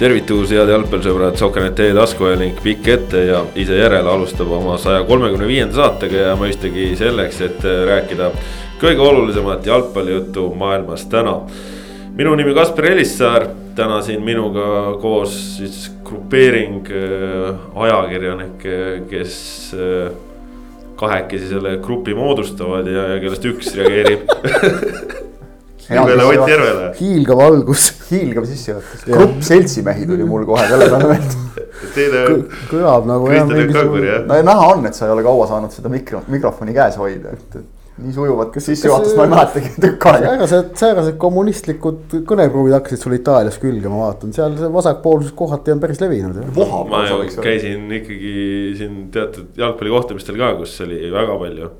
tervitus, head jalgpallisõbrad, Soker.ee taskuhääling pikk ette ja ise järele alustab oma saja kolmekümne viienda saatega ja mõistagi selleks, et rääkida kõige olulisemat jalgpallijuttu maailmas täna. minu nimi Kaspar Elissaar, täna siin minuga koos siis grupeering äh, ajakirjanikke, kes äh, kahekesi selle grupi moodustavad ja, ja kellest üks reageerib Ilvele Ott Järvele. hiilgav algus. hiilgav sissejuhatus, grupp seltsimehi tuli mul kohe selle peale meelde. Teile. kõlab nagu no ja näha on, et sa ei ole kaua saanud seda mikro, mikrofoni käes hoida, et, et nii sujuvat sissejuhatust ma ei mäletagi tükk aega. säärased, säärased kommunistlikud kõnepruugid hakkasid sul Itaalias külge, ma vaatan, seal see vasakpoolsus kohati on päris levinud. ma käisin ikkagi siin teatud jalgpallikohtumistel ka, kus oli väga palju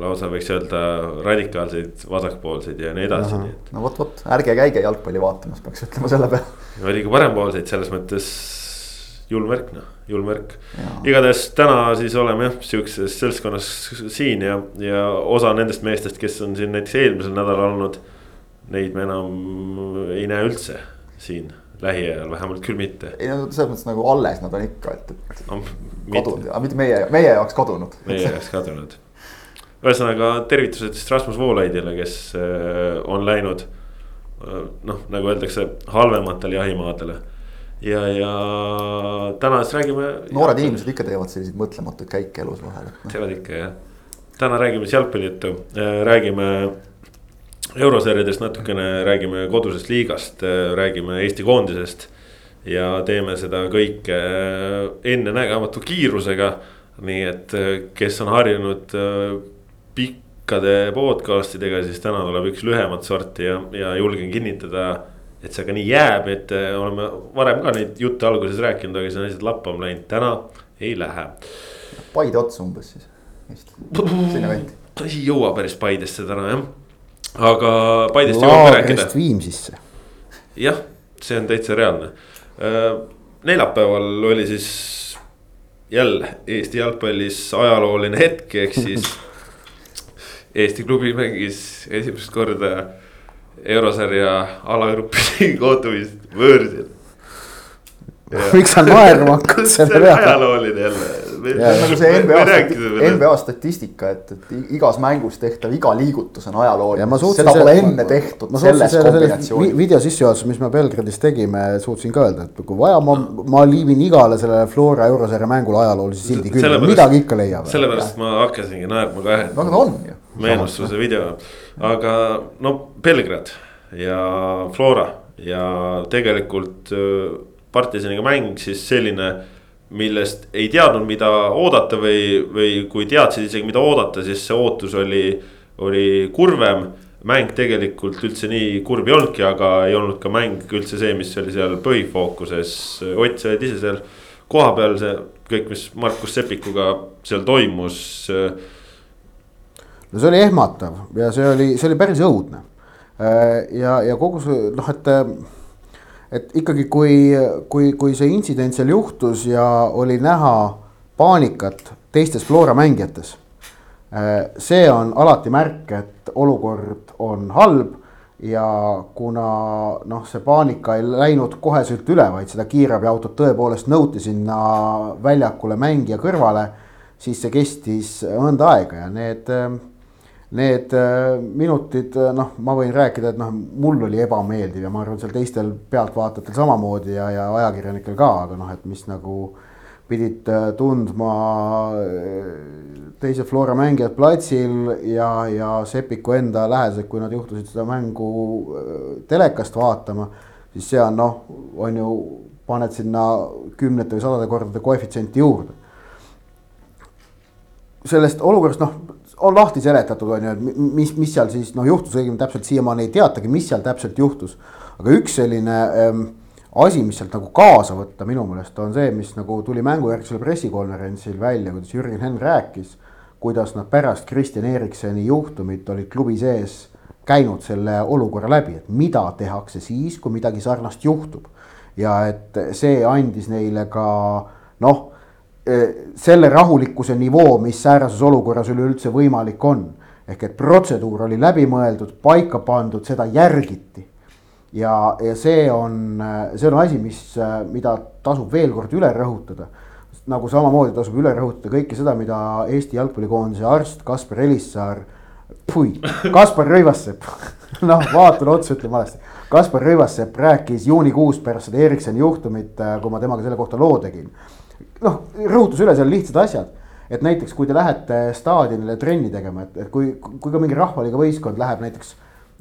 lausa võiks öelda radikaalseid vasakpoolseid ja nii edasi, nii et. no vot, vot ärge käige jalgpalli vaatamas, peaks ütlema selle peale. oli ka parempoolseid selles mõttes julm värk noh, julm värk. igatahes täna siis oleme jah sihukeses seltskonnas siin ja, ja osa nendest meestest, kes on siin näiteks eelmisel nädalal olnud. Neid me enam ei näe üldse siin lähiajal, vähemalt küll mitte. ei no selles mõttes nagu alles nad on ikka, et, et no, kadunud, aga mitte meie, meie jaoks kadunud. meie jaoks kadunud ühesõnaga tervitused siis Rasmus Voolaidile, kes äh, on läinud äh, noh, nagu öeldakse, halvematele jahimaadele. ja, ja täna siis räägime. noored inimesed ikka teevad selliseid mõtlematuid käike elus vahel. Noh. teevad ikka jah. täna räägime siis jalgpallijuttu, äh, räägime eurosarjadest natukene, räägime kodusest liigast, räägime Eesti koondisest. ja teeme seda kõike ennenägematu kiirusega nii et kes on harjunud pikkade podcast idega, siis täna tuleb üks lühemat sorti ja, ja julgen kinnitada, et see ka nii jääb, et äh, oleme varem ka neid jutte alguses rääkinud, aga siis on asjad lappama läinud, täna ei lähe. Paide otsa umbes siis, vist, sinna kanti. ei jõua päris Paidesse täna jah, aga Paidest jõuame rääkida. Viimsisse. jah, see on täitsa reaalne. Äh, neljapäeval oli siis jälle Eesti jalgpallis ajalooline hetk, ehk siis Eesti klubi mängis esimest korda eurosarja alagrupi kohtumist võõrsil. miks sa naerma hakkad selle peale? ajalooline jälle. nagu see NBA, NBA statistika, et, et igas mängus tehtav iga liigutus on ajalooline. seda pole enne tehtud selles kombinatsioonis. video sissejuhatuses, mis me Belgradis tegime, suutsin ka öelda, et kui vaja, ma, ma liivin igale sellele Flora eurosarja mängule ajaloolise sildi külge, midagi ikka leiab. sellepärast ma hakkasingi naerma ka. aga ta on ju meenustuse video, aga no Belgrad ja Flora ja tegelikult äh, partisaniga mäng siis selline, millest ei teadnud, mida oodata või, või kui teadsid isegi, mida oodata, siis see ootus oli, oli kurvem mäng tegelikult üldse nii kurb ei olnudki, aga ei olnud ka mäng üldse see, mis oli seal põhifookuses. Ott, sa olid ise seal kohapeal, see kõik, mis Markus Sepikuga seal toimus no see oli ehmatav ja see oli, see oli päris õudne. Äh, ja, ja kogu see noh, et, et ikkagi, kui, kui, kui see intsident seal juhtus ja oli näha paanikat teistes Flora mängijates. Äh, see on alati märk, et olukord on halb ja kuna noh, see paanika ei läinud koheselt üle, vaid seda kiirabiautot tõepoolest nõuti sinna väljakule mängija kõrvale, siis see kestis mõnda aega ja need need äh, minutid, äh, noh, ma võin rääkida, et noh, mul oli ebameeldiv ja ma arvan, seal teistel pealtvaatajatel samamoodi ja, ja ajakirjanikel ka, aga noh, et mis nagu pidid äh, tundma teise Flora mängijad platsil ja, ja Sepiku enda lähedased, kui nad juhtusid seda mängu telekast vaatama, siis see on noh, on ju, paned sinna kümnete või sadade kordade koefitsienti juurde. sellest olukorrast noh on lahti seletatud, on ju, et mis, mis seal siis noh juhtus, õigemini täpselt siiamaani ei teatagi, mis seal täpselt juhtus. aga üks selline ähm, asi, mis sealt nagu kaasa võtta minu meelest on see, mis nagu tuli mängujärgsel pressikonverentsil välja, kuidas Jürgen Henn rääkis. kuidas nad pärast Kristjan Eriksoni juhtumit olid klubi sees käinud selle olukorra läbi, et mida tehakse siis, kui midagi sarnast juhtub. ja et see andis neile ka noh selle rahulikkuse nivoo, mis säärases olukorras üleüldse võimalik on. ehk et protseduur oli läbimõeldud, paika pandud, seda järgiti. ja, ja see on, see on asi, mis, mida tasub veel kord üle rõhutada. nagu samamoodi tasub üle rõhutada kõike seda, mida Eesti jalgpallikoondise arst Kaspar Elissaar, pui, Kaspar Rõivassepp noh, vaatan otsa, ütlen valesti. Kaspar Rõivassepp rääkis juunikuus pärast seda Ericssoni juhtumit, kui ma temaga selle kohta loo tegin. Noh, rõhutas üle seal lihtsad asjad et näiteks, kui te lähete staadionile trenni tegema, et, et kui, kui ka mingi rahvaliiga võistkond läheb näiteks.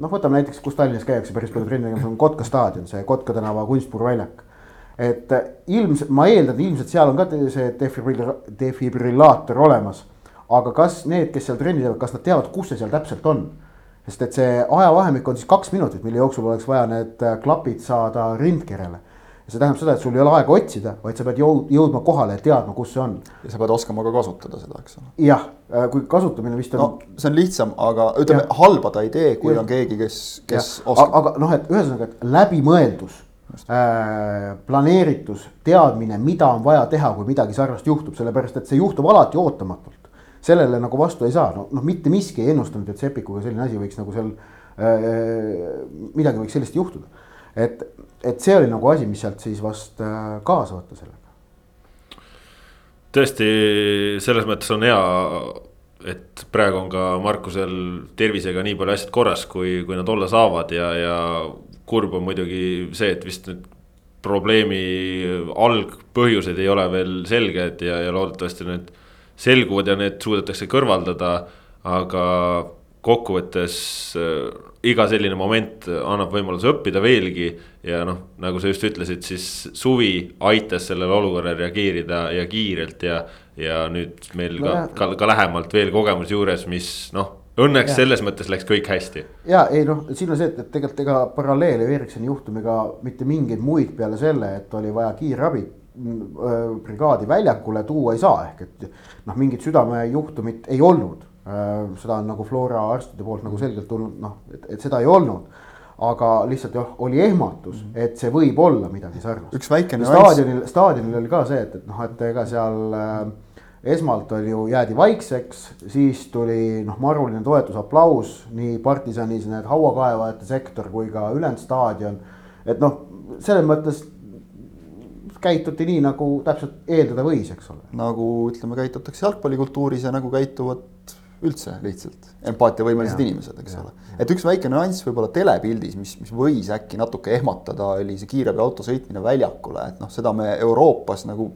noh, võtame näiteks, kus Tallinnas käiakse päris palju trenni tegemas, on Kotka staadion, see Kotka tänava kunstpuruväljak. et ilmselt, ma eeldan, ilmselt seal on ka see defibrilla-, defibrillaator olemas. aga kas need, kes seal trenni teevad, kas nad teavad, kus see seal täpselt on? sest et see ajavahemik on siis kaks minutit, mille jooksul oleks vaja need klapid saada rindkerele see tähendab seda, et sul ei ole aega otsida, vaid sa pead jõud, jõudma kohale ja teadma, kus see on. ja sa pead oskama ka kasutada seda, eks ole. jah, äh, kui kasutamine vist on. no see on lihtsam, aga ütleme, halba ta ei tee, kui ja. on keegi, kes, kes ja. oskab. aga noh, et ühesõnaga, et läbimõeldus äh,, planeeritus, teadmine, mida on vaja teha, kui midagi sarnast juhtub, sellepärast et see juhtub alati ootamatult. sellele nagu vastu ei saa, no noh, mitte miski ei ennustanud, et Sepikuga selline asi võiks nagu seal äh,, midagi võiks sellist juhtuda. Et et see oli nagu asi, mis sealt siis vast äh, kaasa võtta sellega. tõesti, selles mõttes on hea, et praegu on ka Markusel tervisega nii palju asjad korras, kui, kui nad olla saavad ja, ja kurb on muidugi see, et vist nüüd probleemi algpõhjused ei ole veel selged ja, ja loodetavasti need selguvad ja need suudetakse kõrvaldada, aga kokkuvõttes äh, iga selline moment annab võimaluse õppida veelgi. ja noh, nagu sa just ütlesid, siis suvi aitas sellele olukorrale reageerida ja kiirelt ja. ja nüüd meil no, ka, ka, ka lähemalt veel kogemus juures, mis noh, õnneks ja. selles mõttes läks kõik hästi. ja ei noh, siin on see, et, et tegelikult ega paralleele Ericssoni juhtumiga mitte mingeid muid peale selle, et oli vaja kiirabi mm, brigaadi väljakule tuua ei saa, ehk et noh, mingit südamejuhtumit ei olnud seda on nagu Flora arstide poolt nagu selgelt tulnud, noh, et, et seda ei olnud. aga lihtsalt jah, oli ehmatus, mhm. et see võib olla midagi sarnast. üks väikene. staadionil, staadionil oli ka see, et, et noh, et ega seal äh, esmalt oli ju, jäädi vaikseks, siis tuli noh, maruline toetus, aplaus nii partisanis need hauakaevajate sektor kui ka ülejäänud staadion. et noh, selles mõttes käituti nii, nagu täpselt eeldada võis, eks ole. nagu ütleme, käitutakse jalgpallikultuuris ja nagu käituvad üldse lihtsalt. Empaatiavõimelised inimesed, eks ja, ole. et üks väike nüanss võib-olla telepildis, mis, mis võis äkki natuke ehmatada, oli see kiirabiauto sõitmine väljakule, et noh, seda me Euroopas nagu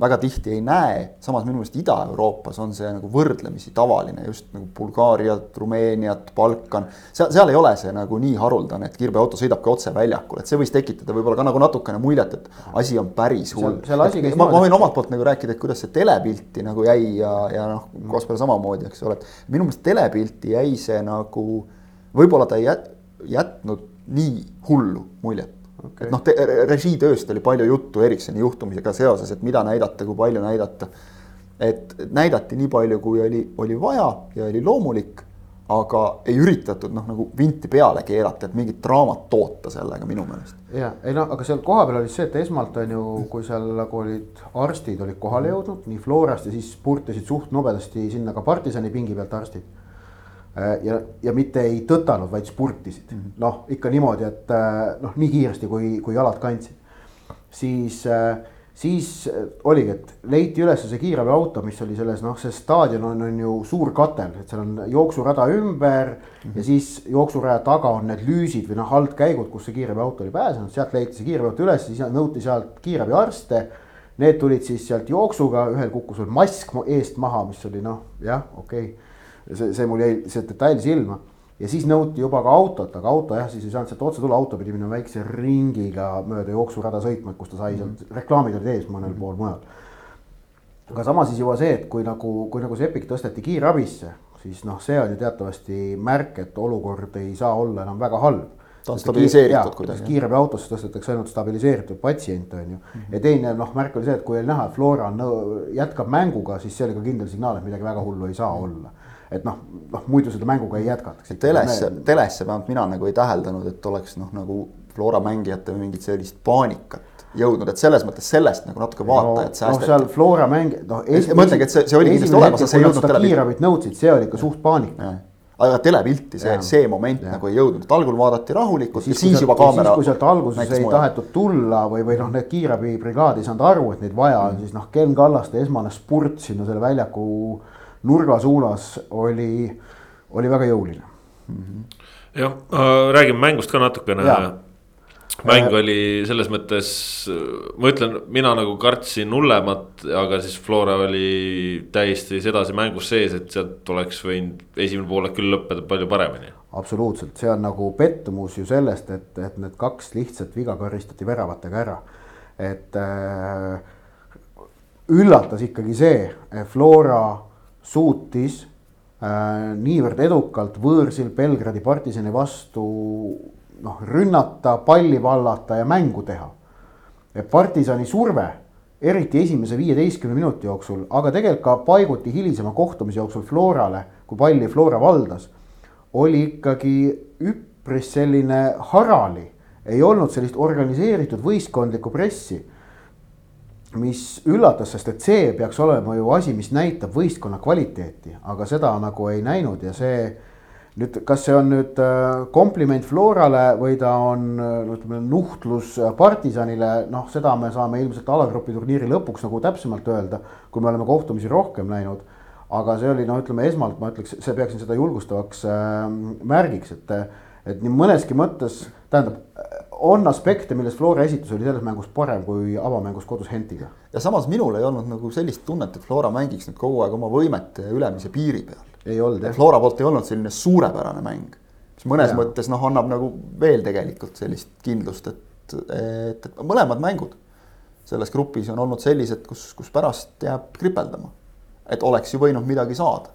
väga tihti ei näe, samas minu meelest Ida-Euroopas on see nagu võrdlemisi tavaline, just nagu Bulgaariat, Rumeeniat, Balkan. seal, seal ei ole see nagu nii haruldane, et kiirveoauto sõidabki otse väljakule, et see võis tekitada võib-olla ka nagu natukene muljet, et asi on päris hull. ma, ma võin omalt poolt nagu rääkida, et kuidas see telepilti nagu jäi ja, ja noh, Kaspar samamoodi, eks ole, et minu meelest telepilti jäi see nagu, võib-olla ta ei jätnud nii hullu muljet okay.. et noh, režiitööst oli palju juttu Ericssoni juhtumisega seoses, et mida näidata, kui palju näidata. et näidati nii palju, kui oli, oli vaja ja oli loomulik, aga ei üritatud noh, nagu vinti peale keerata, et mingit draamat toota sellega minu meelest. ja ei noh, aga seal kohapeal oli see, et esmalt on ju, kui seal nagu olid arstid olid kohale jõudnud nii Florast ja siis purtisid suht nobedasti sinna ka partisani pingi pealt arstid ja, ja mitte ei tõtanud, vaid spurtisid mm -hmm. noh, ikka niimoodi, et äh, noh, nii kiiresti kui, kui jalad kandsid. siis, äh, siis oligi, et leiti üles see kiirabiauto, mis oli selles noh, see staadion on, on ju suur katel, et seal on jooksurada ümber mm -hmm. ja siis jooksuraja taga on need lüüsid või noh, altkäigud, kus see kiirabiauto oli pääsenud, sealt leiti see kiirabiauto üles, siis nõuti sealt kiirabiarste. Need tulid siis sealt jooksuga, ühel kukkus veel mask eest maha, mis oli noh, jah, okei okay see, see mul jäi see detail silma. ja siis nõuti juba ka autot, aga auto jah, siis ei saanud sealt otse tulla, auto pidi minema väikse ringiga mööda jooksurada sõitma, kus ta sai sealt mm -hmm., reklaamid olid ees mõnel mm -hmm. pool mujal. aga samas siis juba see, et kui nagu, kui nagu see Epic tõsteti kiirabisse, siis noh, see on ju teatavasti märk, et olukord ei saa olla enam väga halb ta on stabiliseeritud kuidagi. kiirabiautosse tõstetakse ainult stabiliseeritud patsiente, on ju mm. -hmm. ja teine noh, märk oli see, et kui oli näha, et Flora jätkab mänguga, siis see oli ka kindel signaal, et midagi väga hullu ei saa -hmm. olla et noh, noh muidu seda mänguga ei jätkataks. telesse me..., telesse vähemalt mina nagu ei täheldanud, et oleks noh, nagu Flora mängijate mingit sellist paanikat jõudnud, et selles mõttes sellest nagu natuke vaatajad no, säästeti. noh, seal Flora mäng, noh. ma ütlengi, et see, see oli kindlasti olemas, aga see ei jõudnud televisiooni. kiirabit nõudsid, see oli ikka suht paanika. aga telepilti see, see moment ja. nagu ei jõudnud, et algul vaadati rahulikult ja siis, siis juba kaamera. kui sealt alguses ei mujal. tahetud tulla või, või noh, need kiirabibrigaad ei saanud aru, et neid vaja on mm., siis noh, Ken Kallaste esmane spurt sinna selle väljaku nurga suunas oli, oli väga jõuline mm -hmm.. jah äh,, räägime mängust ka natukene mäng äh, oli selles mõttes, ma ütlen, mina nagu kartsin hullemat, aga siis Flora oli täiesti sedasi mängus sees, et sealt oleks võinud esimene poolek küll lõppeda palju paremini. absoluutselt, see on nagu pettumus ju sellest, et, et need kaks lihtsat viga karistati väravatega ära. et äh, üllatas ikkagi see, Flora suutis äh, niivõrd edukalt võõrsil Belgradi partisani vastu noh, rünnata, palli vallata ja mängu teha. partisani surve, eriti esimese viieteistkümne minuti jooksul, aga tegelikult ka paiguti hilisema kohtumise jooksul Florale, kui palli Flora valdas, oli ikkagi üpris selline harali. ei olnud sellist organiseeritud võistkondlikku pressi mis üllatas, sest et see peaks olema ju asi, mis näitab võistkonna kvaliteeti, aga seda nagu ei näinud ja see nüüd, kas see on nüüd äh, kompliment Florale või ta on äh, ütleme nuhtlus partisanile, noh, seda me saame ilmselt alagrupi turniiri lõpuks nagu täpsemalt öelda, kui me oleme kohtumisi rohkem näinud. aga see oli noh, ütleme esmalt ma ütleks, see peaksin seda julgustavaks äh, märgiks, et, et nii mõneski mõttes tähendab, on aspekte, milles Flora esitus oli selles mängus parem kui avamängus kodus Hentiga. ja samas minul ei olnud nagu sellist tunnet, et Flora mängiks nüüd kogu aeg oma võimete ülemise piiri peal ei olnud jah. Flora poolt ei olnud selline suurepärane mäng. mis mõnes ja. mõttes noh, annab nagu veel tegelikult sellist kindlust, et, et, et mõlemad mängud selles grupis on olnud sellised, kus, kus pärast jääb kripeldama. et oleks ju võinud midagi saada.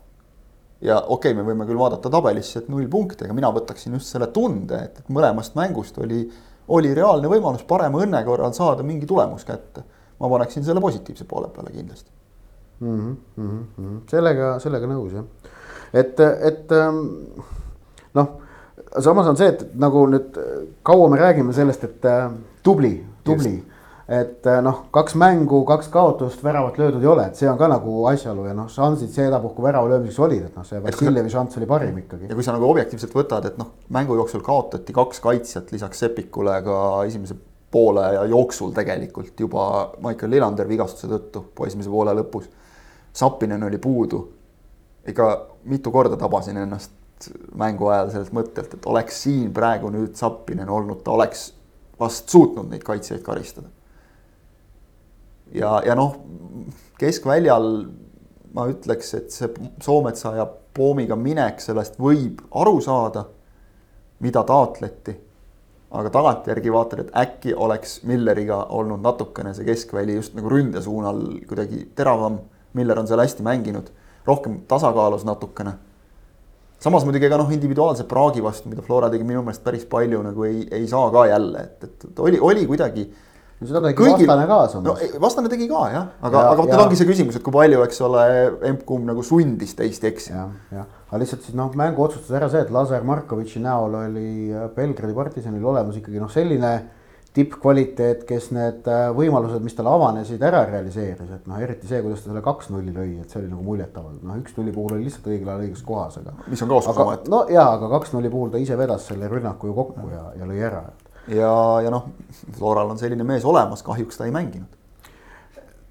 ja okei okay,, me võime küll vaadata tabelisse, et null punkti, aga mina võtaksin just selle tunde, et, et mõlemast mängust oli, oli reaalne võimalus parema õnne korral saada mingi tulemus kätte. ma paneksin selle positiivse poole peale kindlasti mm. -hmm. sellega, sellega nõus jah et, et ähm, noh, samas on see, et nagu nüüd kaua me räägime sellest, et äh, tubli, tubli. Et äh, noh, kaks mängu, kaks kaotust, väravat löödud ei ole, et see on ka nagu asjaolu ja noh, šansid sedapuhku värava löömiseks olid, et noh, see Vassiljevi šanss oli parim ikkagi. ja kui sa nagu objektiivselt võtad, et noh, mängu jooksul kaotati kaks kaitsjat lisaks Sepikule ka esimese poole ja jooksul tegelikult juba Michael Lillander vigastuse tõttu esimese poole lõpus. Sappinen oli puudu ikka mitu korda tabasin ennast mängu ajal sellelt mõttelt, et oleks siin praegu nüüd Zappinen olnud, ta oleks vast suutnud neid kaitsjaid karistada. Ja, ja noh, keskväljal ma ütleks, et see Soometsa ja Poomiga minek, sellest võib aru saada, mida taotleti. aga tagantjärgi vaatad, et äkki oleks Milleriga olnud natukene see keskväli just nagu ründe suunal kuidagi teravam. Miller on seal hästi mänginud rohkem tasakaalus natukene. samas muidugi ega noh, individuaalse praagi vastu, mida Flora tegi minu meelest päris palju nagu ei, ei saa ka jälle, et, et, oli, oli kuidagi no seda tegi kõigil... vastane ka samas. no vastane tegi ka jah, aga, aga vot nüüd ongi see küsimus, et kui palju, eks ole, emb-kumb nagu sundis teist eksima. jah, jah, aga lihtsalt siis noh, mängu otsustas ära see, et Lazar Markovitši näol oli Belgradi partisanil olemas ikkagi noh, selline tippkvaliteet, kes need äh, võimalused, mis talle avanesid, ära realiseeris, et noh, eriti see, kuidas ta selle kaks-nulli lõi, et see oli nagu muljetavaldav, noh, üks-nulli puhul oli lihtsalt õigel ajal õiges kohas, aga. mis on ka oskus omaette. no jaa, aga kaks-nulli puhul ta ise vedas selle rünnaku ju kokku ja, ja lõi ära. Ja, ja noh, Floral on selline mees olemas, kahjuks ta ei mänginud.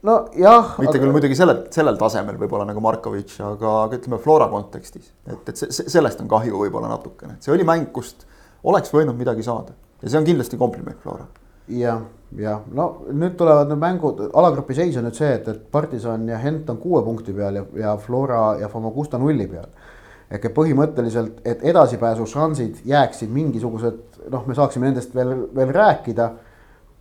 nojah. mitte aga... küll muidugi sellel, sellel tasemel võib-olla nagu Markovitš, aga, aga ütleme Flora kontekstis, et, et see, sellest on kahju võib-olla natukene, et see oli mäng, kust oleks võinud midagi saada ja see on kindlasti kompliment Flora. jah, jah, no nüüd tulevad need mängud, alagrupi seis on nüüd see, et, et Partisan ja Hent on kuue punkti peal ja, ja Flora ja Famagusta nulli peal. ehk et põhimõtteliselt, et edasipääsu šansid jääksid mingisugused, noh, me saaksime nendest veel, veel rääkida.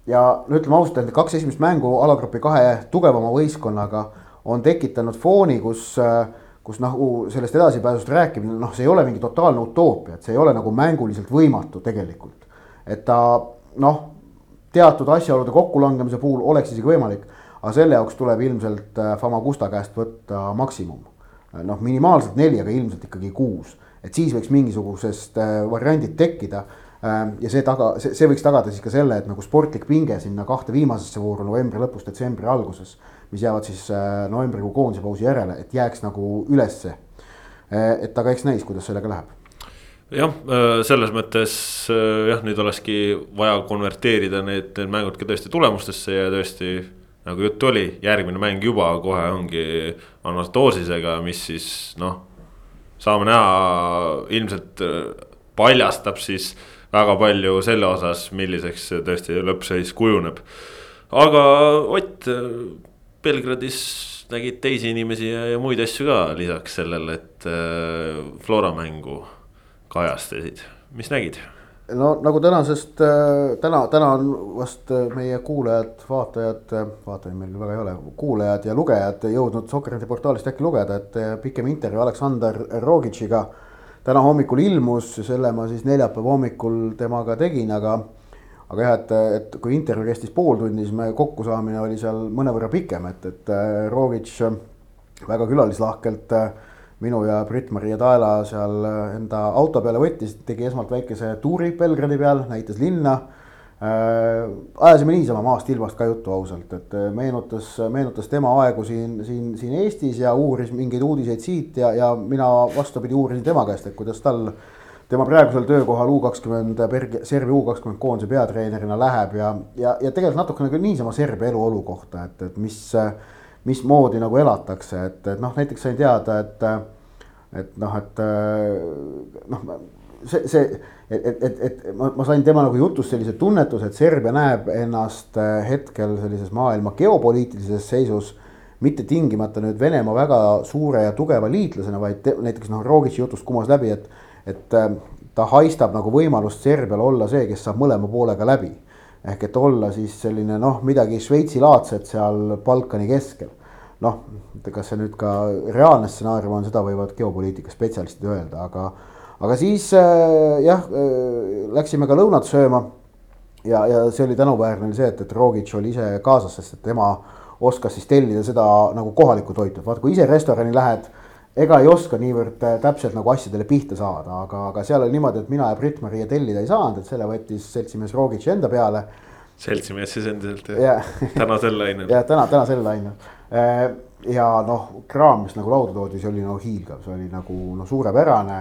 ja no ütleme ausalt, et kaks esimest mängu alagrupi kahe tugevama võistkonnaga on tekitanud fooni, kus kus nagu sellest edasipääsust rääkimine, noh, see ei ole mingi totaalne utoopia, et see ei ole nagu mänguliselt võimatu tegelikult et ta noh, teatud asjaolude kokkulangemise puhul oleks isegi võimalik, aga selle jaoks tuleb ilmselt äh, Famagusta käest võtta maksimum. noh, minimaalselt neli, aga ilmselt ikkagi kuus, et siis võiks mingisugusest äh, variandid tekkida ja see taga, see, see võiks tagada siis ka selle, et nagu sportlik pinge sinna kahte viimasesse vooru novembri lõpus, detsembri alguses, mis jäävad siis äh, novembrikuu koondise pausi järele, et jääks nagu ülesse et aga eks näis, kuidas sellega läheb jah, selles mõttes jah, nüüd olekski vaja konverteerida need, need mängud ka tõesti tulemustesse ja tõesti. nagu juttu oli, järgmine mäng juba kohe ongi Anastoosisega, mis siis noh. saame näha, ilmselt paljastab siis väga palju selle osas, milliseks tõesti lõppseis kujuneb. aga Ott, Belgradis nägid teisi inimesi ja, ja muid asju ka lisaks sellele, et Flora mängu kajastasid, mis nägid? no nagu tänasest, äh, täna, täna on vast äh, meie kuulajad, vaatajad, äh, vaatajaid meil väga ei ole, kuulajad ja lugejad jõudnud Sokkerite portaalist äkki lugeda, et pikem intervjuu Aleksandr Rogitšiga täna hommikul ilmus, selle ma siis neljapäeva hommikul temaga tegin, aga aga jah, et, et kui intervjuu kestis pool tundi, siis me kokkusaamine oli seal mõnevõrra pikem, et, et Rogitš väga külalislahkelt äh, minu ja Brit-Maria Taela seal enda auto peale võttis, tegi esmalt väikese tuuri Belgradi peal, näitas linna äh,. Ajasime niisama maast-ilmast ka juttu ausalt, et äh, meenutas, meenutas tema aegu siin, siin, siin Eestis ja uuris mingeid uudiseid siit ja, ja mina vastupidi uurisin tema käest, et kuidas tal tema praegusel töökohal U kakskümmend Serbia U kakskümmend koondise peatreenerina läheb ja, ja, ja tegelikult natukene ka niisama Serbia eluolu kohta, et, et mis mismoodi nagu elatakse, et, et noh, näiteks sain teada, et, et noh, et noh, see, see, et, et, et, ma, ma sain tema nagu jutust sellise tunnetuse, et Serbia näeb ennast hetkel sellises maailma geopoliitilises seisus mitte tingimata nüüd Venemaa väga suure ja tugeva liitlasena, vaid te, näiteks noh, Rogitši jutust kumas läbi, et, et ta haistab nagu võimalust Serbial olla see, kes saab mõlema poolega läbi ehk et olla siis selline noh, midagi Šveitsi-laadset seal Balkani keskel. noh, kas see nüüd ka reaalne stsenaarium on, seda võivad geopoliitika spetsialistid öelda, aga, aga siis äh, jah äh,, läksime ka lõunat sööma. ja, ja see oli tänuväärne oli see, et, et Rogic oli ise kaasas, sest et tema oskas siis tellida seda nagu kohalikku toitu, et vaata, kui ise restorani lähed ega ei oska niivõrd äh, täpselt nagu asjadele pihta saada, aga, aga seal oli niimoodi, et mina ja Brit-Maria tellida ei saanud, et selle võttis seltsimees Rogic enda peale. seltsimees siis endiselt jah ja. täna sel lainel. jah, täna, täna sel lainel. Ja noh, kraam, mis nagu lauda toodi, see oli no hiilgav, see oli nagu no suurepärane.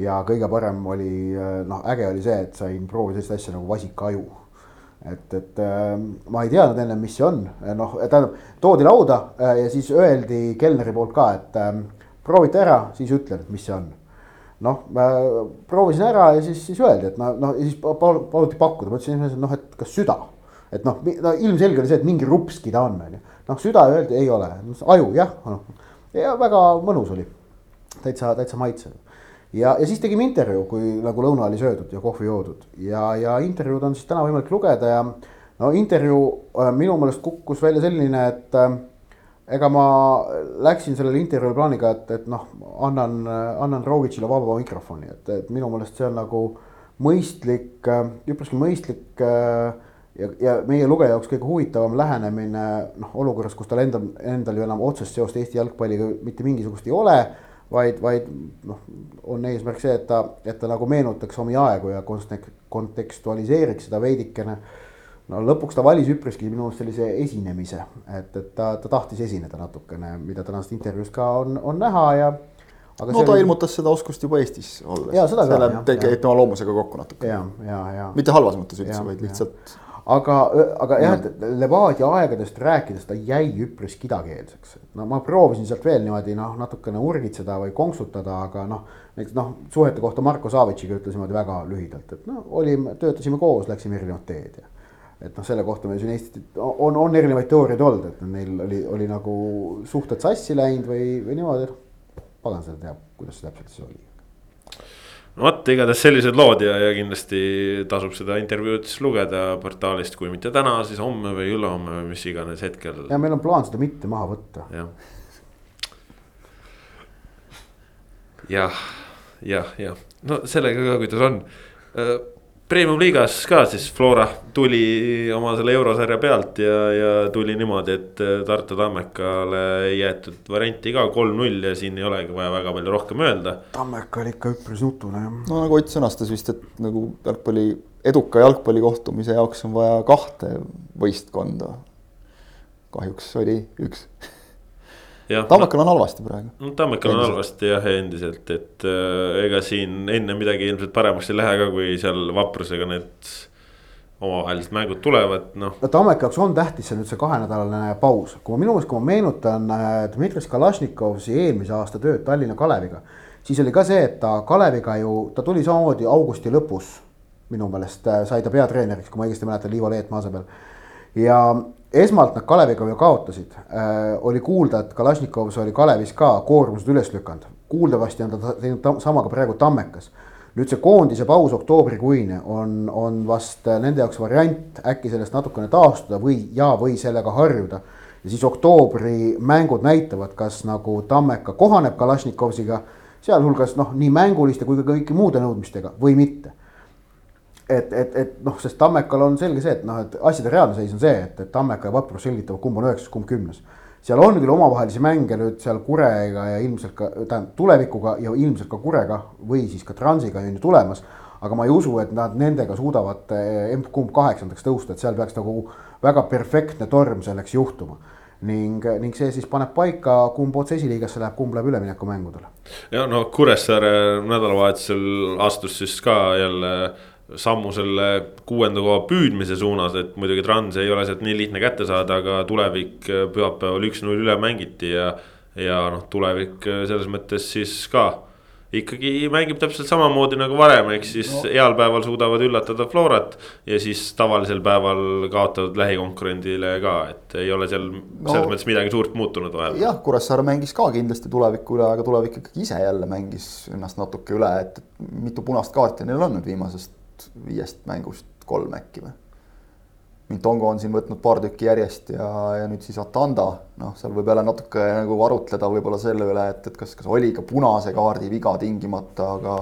Ja kõige parem oli äh, noh, äge oli see, et sain proovida sellist asja nagu vasikaju et, et ma ei teadnud enne, mis see on, noh, tähendab, toodi lauda ja siis öeldi kelneri poolt ka, et proovite ära, siis ütlen, mis see on. noh, ma proovisin ära ja siis, siis öeldi, et ma noh, ja siis paluti pakkuda, ma ütlesin esimesena noh, et kas süda. et noh, no ilmselge oli see, et mingi rupski ta on, on ju. noh, süda öeldi ei ole, aju jah, noh. ja väga mõnus oli. täitsa, täitsa maitsev. Ja, ja siis tegime intervjuu, kui nagu lõuna oli söödud ja kohvi joodud ja, ja intervjuud on siis täna võimalik lugeda ja no intervjuu äh, minu meelest kukkus välja selline, et äh, ega ma läksin sellele intervjuule plaaniga, et, et noh, annan, annan Rogicile vaba mikrofoni, et, et minu meelest see on nagu mõistlik, üpriski mõistlik ja, ja meie lugeja jaoks kõige huvitavam lähenemine noh, olukorras, kus tal endal, endal ju enam otsest seost Eesti jalgpalliga mitte mingisugust ei ole. Vaid, vaid noh, on eesmärk see, et ta, et ta nagu meenutaks omi aegu ja kontekstualiseeriks seda veidikene no lõpuks ta valis üpriski minu arust sellise esinemise, et, et ta, ta tahtis esineda natukene, mida tänasest intervjuust ka on, on näha ja. no ta oli... ilmutas seda oskust juba Eestis olles. see läheb tegelikult tema loomusega kokku natuke. ja, ja, ja. mitte halvas mõttes üldse, vaid lihtsalt. Aga, aga jah, et Levadia aegadest rääkides ta jäi üpris kidakeelseks. no ma proovisin sealt veel niimoodi noh, natukene urgitseda või konksutada, aga noh. näiteks noh, suhete kohta Marko Savitšiga ütles niimoodi väga lühidalt, et no olime, töötasime koos, läksime erinevat teed ja et noh, selle kohta meil siin Eestis on, on erinevaid teooriaid olnud, et neil oli, oli nagu suhted sassi läinud või, või niimoodi. pagan seda teab, kuidas see täpselt siis oli. No vot, igatahes sellised lood ja, ja kindlasti tasub seda intervjuud siis lugeda portaalist, kui mitte täna, siis homme või ülehomme või mis iganes hetkel. ja meil on plaan seda mitte maha võtta. jah, jah, jah, jah, no sellega ka, kuidas on äh, Premium-liigas ka siis Flora tuli oma selle eurosarja pealt ja, ja tuli niimoodi, et äh, Tartu Tammekale ei jäetud varianti ka kolm-null ja siin ei olegi vaja väga palju rohkem öelda. Tammeka oli ikka üpris nutune jah. no nagu Ott sõnastas vist, et nagu jalgpalli, eduka jalgpallikohtumise jaoks on vaja kahte võistkonda. kahjuks oli üks Tammekal on halvasti praegu. no Tammekal on halvasti jah, endiselt, et äh, ega siin enne midagi ilmselt paremaks ei lähe ka, kui seal vaprusega need omavahelised mängud tulevad, noh. no Tammeka jaoks on tähtis see nüüd see kahenädalane paus, kui ma minu meelest, kui ma meenutan äh, Dmitri Kalašnikovi eelmise aasta tööd Tallinna Kaleviga. siis oli ka see, et ta Kaleviga ju, ta tuli samamoodi augusti lõpus. minu meelest äh, sai ta peatreeneriks, kui ma õigesti mäletan, Liivo Leetmaa asemel. ja esmalt nad Kaleviga ju kaotasid äh,, oli kuulda, et Kalašnikovs oli Kalevis ka koormused üles lükanud. kuuldavasti on ta teinud sama ka praegu Tammekas. nüüd see koondise paus oktoobrikuine on, on vast nende jaoks variant äkki sellest natukene taastuda või, ja, või sellega harjuda. ja siis oktoobri mängud näitavad, kas nagu Tammeka kohaneb Kalašnikovsiga, sealhulgas noh, nii mänguliste kui ka kõiki muude nõudmistega või mitte et, et, et noh, sest Tammekal on selge see, et noh, et asjade reaalne seis on see, et, et Tammeka ja Vaprus selgitavad, kumb on üheksas, kumb kümnes. seal on küll omavahelisi mänge nüüd seal Kurega ja ilmselt ka, tähendab tulevikuga ja ilmselt ka Kurega või siis ka Transiga on ju tulemas. aga ma ei usu, et nad nendega suudavad eh, emb-kumb kaheksandaks tõusta, et seal peaks nagu väga perfektne torm selleks juhtuma ning, ning see siis paneb paika, kumb otse esiliigasse läheb, kumb läheb üleminekumängudele. ja no Kuressaare nädalavahetusel astus siis ka jälle sammu selle kuuenda koha püüdmise suunas, et muidugi Trans ei ole sealt nii lihtne kätte saada, aga tulevik äh, pühapäeval üks-null üle mängiti ja. ja noh, tulevik äh, selles mõttes siis ka ikkagi mängib täpselt samamoodi nagu varem, ehk siis no. heal päeval suudavad üllatada Florat. ja siis tavalisel päeval kaotavad lähikonkurendile ka, et ei ole seal no, selles mõttes midagi suurt muutunud vahepeal. jah, Kuressaare mängis ka kindlasti tuleviku üle, aga tulevik ikkagi ise jälle mängis ennast natuke üle, et mitu punast kaarti neil on nüüd viimasest viiest mängust kolm äkki või. Mintongo on siin võtnud paar tükki järjest ja, ja nüüd siis Atanda, noh, seal võib jälle natuke nagu arutleda võib-olla selle üle, et, et kas, kas oli ka punase kaardi viga tingimata, aga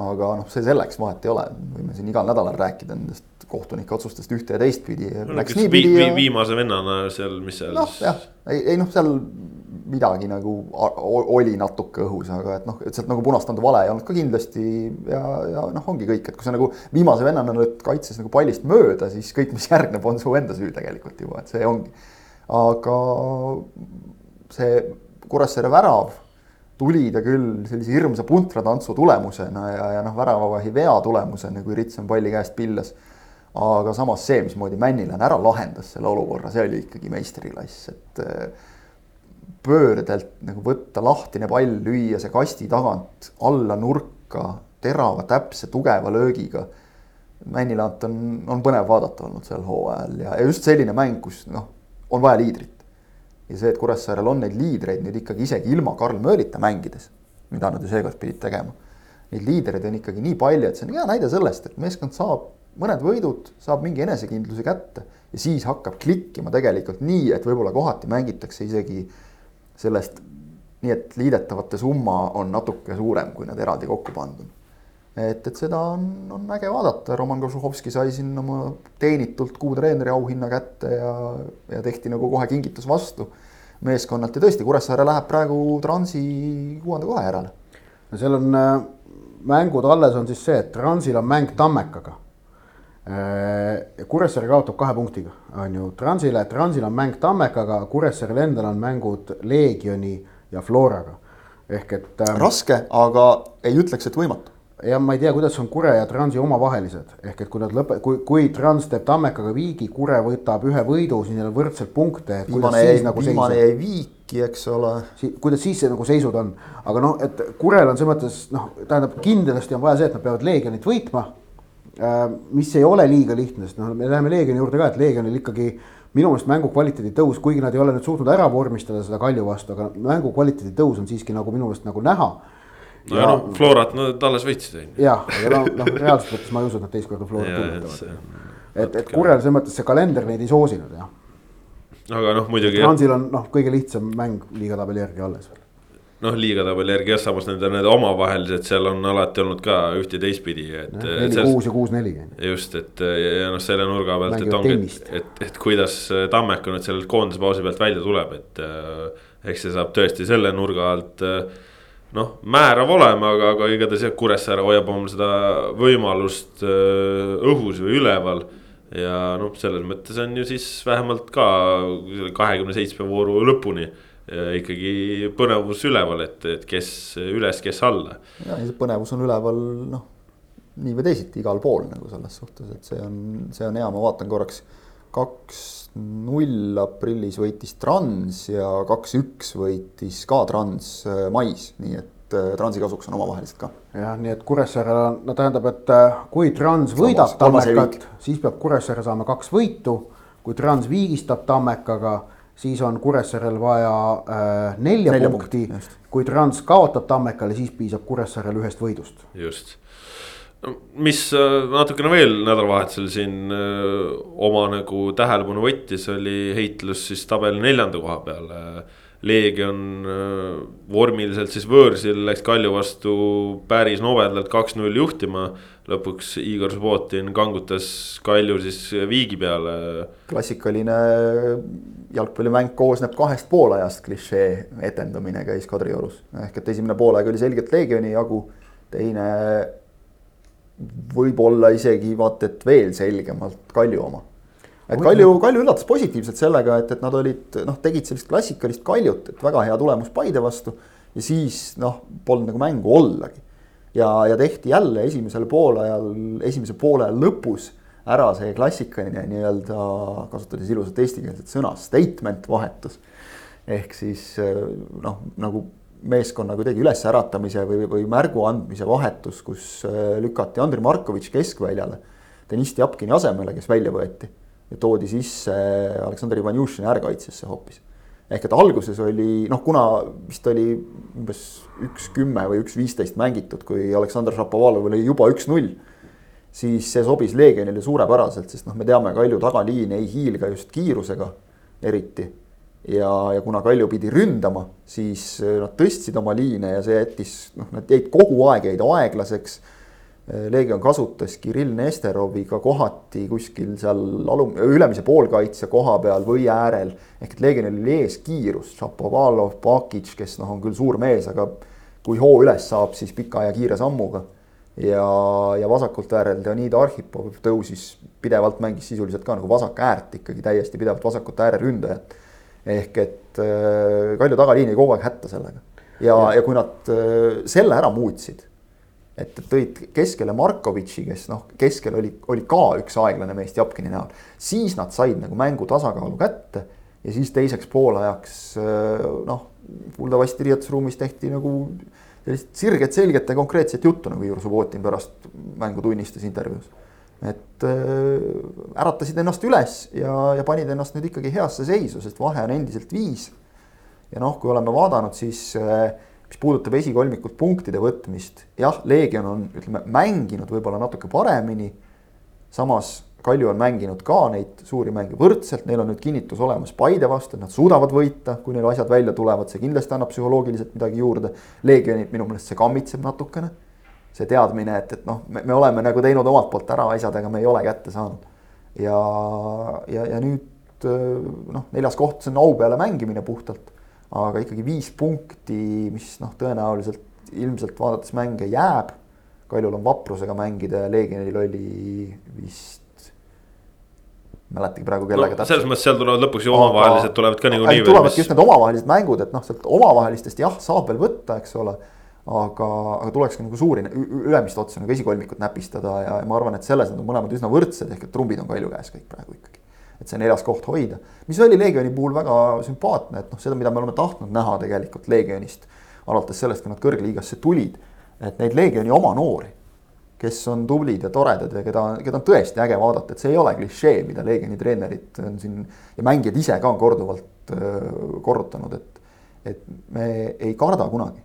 aga noh, see selleks, vahet ei ole, võime siin igal nädalal rääkida nendest kohtunike otsustest ühte ja teistpidi no,. Niipidi vi. Ja... viimase vennana seal, mis seal. noh, jah, ei, ei noh, seal midagi nagu oli natuke õhus, aga et noh, et sealt nagu punast anda vale ei olnud ka kindlasti ja, ja noh, ongi kõik, et kui sa nagu viimase vennana nüüd kaitses nagu pallist mööda, siis kõik, mis järgneb, on su enda süü tegelikult juba, et see ongi. aga see Kuressaare värav tuli ta küll sellise hirmsa puntratantsu tulemusena ja, ja noh, väravavahi vea tulemusena, kui Rits on palli käest pillas. aga samas see, mismoodi Männilane ära lahendas selle olukorra, see oli ikkagi meistriklass, et pöördelt nagu võtta lahtine pall, lüüa see kasti tagant alla nurka terava, täpse, tugeva löögiga. Männilant on, on põnev vaadata olnud sel hooajal ja, ja just selline mäng, kus noh, on vaja liidrit. ja see, et Kuressaarel on neid liidreid nüüd ikkagi isegi ilma Karl Möölita mängides, mida nad ju seekord pidid tegema. Neid liidreid on ikkagi nii palju, et see on hea näide sellest, et meeskond saab mõned võidud, saab mingi enesekindluse kätte ja siis hakkab klikkima tegelikult nii, et võib-olla kohati mängitakse isegi sellest, nii et liidetavate summa on natuke suurem, kui nad eraldi kokku pandud. et, et seda on, on äge vaadata, Roman Kožuhovski sai siin oma teenitult kuutreeneri auhinna kätte ja, ja tehti nagu kohe kingitus vastu meeskonnalt ja tõesti, Kuressaare läheb praegu Transi kuuenda koha järele. no seal on äh, mängud alles on siis see, et Transil on mäng Tammekaga Kuressaare kaotab kahe punktiga, on ju, Transile, Transil on mäng Tammekaga, Kuressaarel endal on mängud Leegioni ja Floraga. ehk et ähm,. raske, aga ei ütleks, et võimatu. ja ma ei tea, kuidas on Kure ja Transi omavahelised, ehk et kui nad lõpe-, kui, kui Trans teeb Tammekaga viigi, Kure võtab ühe võidu, siis neil on võrdselt punkte. viimane jäi, nagu viimane jäi viiki, eks ole si. kuidas siis see nagu seisud on, aga noh, et Kurel on selles mõttes noh, tähendab kindlasti on vaja see, et nad peavad Leegionit võitma Äh, mis ei ole liiga lihtne, sest noh, me läheme Leegioni juurde ka, et Leegionil ikkagi minu meelest mängu kvaliteedi tõus, kuigi nad ei ole nüüd suutnud ära vormistada seda Kalju vastu, aga mängu kvaliteedi tõus on siiski nagu minu meelest nagu näha. no ja, ja no Florat nad alles võitsid on ju. jah, aga no, noh reaalselt võttes ma ei usu, et nad teist korda Florat tunnetavad. et, et Kurel selles mõttes see kalender neid ei soosinud jah. aga noh, muidugi. Transil on noh, kõige lihtsam mäng liigatabeli järgi alles veel noh, liigatabeli järgi jah, samas nende need omavahelised seal on alati olnud ka üht ja teistpidi, et. neli, kuus ja kuus-neli. just, et ja noh, selle nurga pealt, et ongi, et, et, et kuidas Tammeka nüüd sellelt koondispausi pealt välja tuleb, et äh,. eks see saab tõesti selle nurga alt äh, noh, määrav olema, aga, aga igatahes jah, Kuressaare hoiab omal seda võimalust äh, õhus või üleval ja noh, selles mõttes on ju siis vähemalt ka kahekümne seitsme vooru lõpuni ikkagi põnevus üleval, et, et kes üles, kes alla. ja, ja see põnevus on üleval noh, nii või teisiti igal pool nagu selles suhtes, et see on, see on hea, ma vaatan korraks. kaks-null aprillis võitis Trans ja kaks-üks võitis ka Trans äh, mais, nii et äh, Transi kasuks on omavahelised ka. jah, nii et Kuressaarel on, no tähendab, et äh, kui Trans võidab Tammekat, siis peab Kuressaare saama kaks võitu. kui Trans viigistab Tammekaga siis on Kuressaarel vaja äh, nelja, nelja punkti, punkti., kui Trans kaotab Tammekale, siis piisab Kuressaarel ühest võidust. just, mis äh, natukene veel nädalavahetusel siin öö, äh, oma nagu tähelepanu võttis, oli heitlus siis tabeli neljanda koha peale Leegion äh, vormiliselt siis võõrsil läks Kalju vastu päris nobedalt kaks-null juhtima. Lõpuks Igor Subbotin kangutas Kalju siis viigi peale. klassikaline jalgpallimäng koosneb kahest poolajast, klišee etendamine käis Kadriorus. ehk et esimene poolaeg oli selgelt Leegioni jagu, teine võib-olla isegi vaat et veel selgemalt Kalju oma et Kalju, Kalju üllatas positiivselt sellega, et, et nad olid noh, tegid sellist klassikalist Kaljut, et väga hea tulemus Paide vastu. ja siis noh, polnud nagu mängu ollagi. Ja, ja tehti jälle esimesel poolajal, esimese poole lõpus ära see klassikaline nii-öelda, kasutades ilusat eestikeelset sõna, statement vahetus. ehk siis noh, nagu meeskonna kuidagi ülesäratamise või, või märgu andmise vahetus, kus lükati Andrei Markovitš keskväljale. Deniss Tjapkini asemele, kes välja võeti ja toodi sisse Aleksandr Ivanjušin äärekaitsesse hoopis. Ehk et alguses oli noh, kuna vist oli umbes üks kümme või üks viisteist mängitud, kui Aleksandr Šapovalov oli juba üks-null. siis see sobis Leegionile suurepäraselt, sest noh, me teame, Kalju tagaliin ei hiilga just kiirusega eriti. ja, ja kuna Kalju pidi ründama, siis nad tõstsid oma liine ja see jättis, noh, nad jäid kogu aeg jäid aeglaseks Leegion kasutas Kirill Nesteroviga kohati kuskil seal alum-, ülemise poolkaitse koha peal või äärel. ehk et Leegionil oli ees kiirus, Šapovalov, Pakic, kes noh, on küll suur mees, aga kui hoo üles saab, siis pika ja kiire sammuga. ja, ja vasakult äärel Leonid Arhipov tõusis pidevalt, mängis sisuliselt ka nagu vasak äärt ikkagi täiesti pidevalt vasakut ääreründajat. ehk et äh, Kalju tagaliin jäi kogu aeg hätta sellega. ja, ja., ja kui nad äh, selle ära muutsid et tõid keskele Markovitši, kes noh, keskel oli, oli ka üks aeglane mees Japkini näol. siis nad said nagu mängu tasakaalu kätte ja siis teiseks poolajaks äh, noh, kuuldavasti riietusruumis tehti nagu sellist sirget, selget ja konkreetset juttu, nagu Igor Subbotin pärast mängu tunnistas intervjuus. et äh, äratasid ennast üles ja, ja panid ennast nüüd ikkagi heasse seisu, sest vahe on endiselt viis. ja noh, kui oleme vaadanud, siis äh, mis puudutab esikolmikult punktide võtmist, jah, Leegion on, ütleme, mänginud võib-olla natuke paremini. samas Kalju on mänginud ka neid suuri mänge võrdselt, neil on nüüd kinnitus olemas Paide vastu, et nad suudavad võita, kui neil asjad välja tulevad, see kindlasti annab psühholoogiliselt midagi juurde. Leegionit minu meelest see kammitseb natukene. see teadmine, et, et noh, me, me oleme nagu teinud omalt poolt ära asjad, aga me ei ole kätte saanud. ja, ja, ja nüüd noh, neljas koht, see on au peale mängimine puhtalt aga ikkagi viis punkti, mis noh, tõenäoliselt ilmselt vaadates mänge jääb. Kaljul on vaprusega mängida ja Leegionil oli vist mäletagi praegu kellega no, täpselt. selles mõttes seal tulevad lõpuks ju omavahelised tulevad ka niikuinii. tulevadki just need omavahelised mängud, et noh, sealt omavahelistest jah, saab veel võtta, eks ole. aga, aga tuleks ka nagu suuri ülemist otsa nagu esikolmikut näpistada ja ma arvan, et selles nad on mõlemad üsna võrdsed, ehk et trumbid on Kalju käes kõik praegu ikkagi et see neljas koht hoida. mis oli Leegioni puhul väga sümpaatne, et noh, seda, mida me oleme tahtnud näha tegelikult Leegionist. alates sellest, kui nad kõrgliigasse tulid, et neid Leegioni oma noori, kes on tublid ja toredad ja keda, keda on tõesti äge vaadata, et see ei ole klišee, mida Leegioni treenerid on siin ja mängijad ise ka on korduvalt korrutanud, et. et me ei karda kunagi,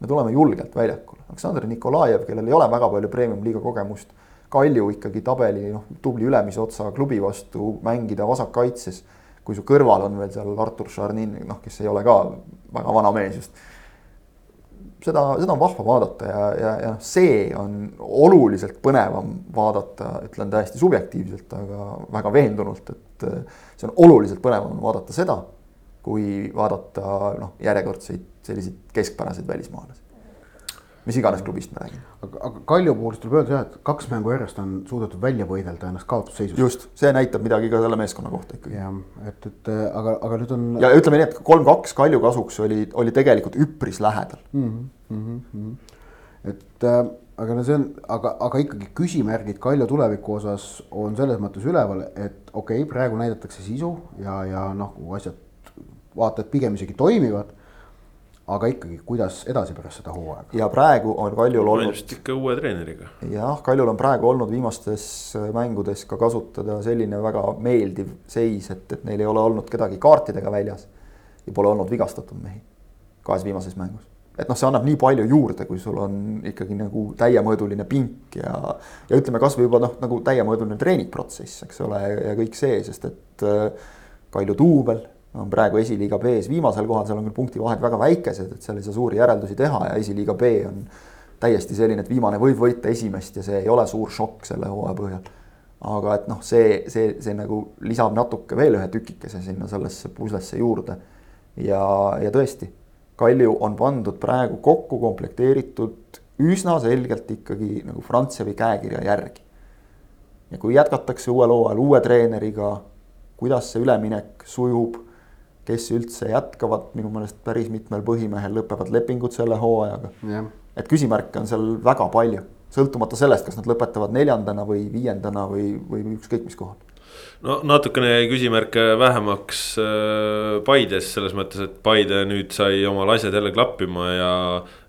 me tuleme julgelt väljakule, Aleksandr Nikolajev, kellel ei ole väga palju premium-liiga kogemust Kalju ikkagi tabeli noh, tubli ülemise otsa klubi vastu mängida vasakkaitses. kui su kõrval on veel seal Artur Šarnin, noh, kes ei ole ka väga vana mees just. seda, seda on vahva vaadata ja, ja, ja see on oluliselt põnevam vaadata, ütlen täiesti subjektiivselt, aga väga veendunult, et see on oluliselt põnevam vaadata seda, kui vaadata noh, järjekordseid selliseid keskpäraseid välismaalasi mis iganes klubist me räägime. aga, aga Kalju puhul tuleb öelda jah, et kaks mängu järjest on suudetud välja võidelda ennast kaotusseisus. just, see näitab midagi ka selle meeskonna kohta ikkagi. jah, et, et aga, aga nüüd on. ja ütleme nii, et kolm-kaks Kalju kasuks oli, oli tegelikult üpris lähedal mm. -hmm, mm -hmm. et äh, aga no see on, aga, aga ikkagi küsimärgid Kalju tuleviku osas on selles mõttes üleval, et okei okay,, praegu näidatakse sisu ja, ja noh, asjad vaata, et pigem isegi toimivad aga ikkagi, kuidas edasi pärast seda hooaega? ja praegu on Kaljul olnud. vist ikka uue treeneriga. jah, Kaljul on praegu olnud viimastes mängudes ka kasutada selline väga meeldiv seis, et, et neil ei ole olnud kedagi kaartidega väljas. ja pole olnud vigastatud mehi kahes viimases mängus. et noh, see annab nii palju juurde, kui sul on ikkagi nagu täiemõõduline pink ja, ja ütleme kasvõi juba noh, nagu täiemõõduline treeningprotsess, eks ole, ja kõik see, sest et äh, Kalju duubel on praegu esiliiga B-s viimasel kohal, seal on küll punktivahed väga väikesed, et seal ei saa suuri järeldusi teha ja esiliiga B on täiesti selline, et viimane võib võita esimest ja see ei ole suur šokk selle hooaja põhjal. aga et noh, see, see, see nagu lisab natuke veel ühe tükikese sinna sellesse puslesse juurde. ja, ja tõesti, Kalju on pandud praegu kokku komplekteeritud üsna selgelt ikkagi nagu Frantsevi käekirja järgi. ja kui jätkatakse uuel hooajal uue treeneriga, kuidas see üleminek sujub kes üldse jätkavad, minu meelest päris mitmel põhimehel lõpevad lepingud selle hooajaga. et küsimärke on seal väga palju, sõltumata sellest, kas nad lõpetavad neljandana või viiendana või, või ükskõik mis kohal no natukene jäi küsimärke vähemaks äh, Paides selles mõttes, et Paide nüüd sai omal asjad jälle klappima ja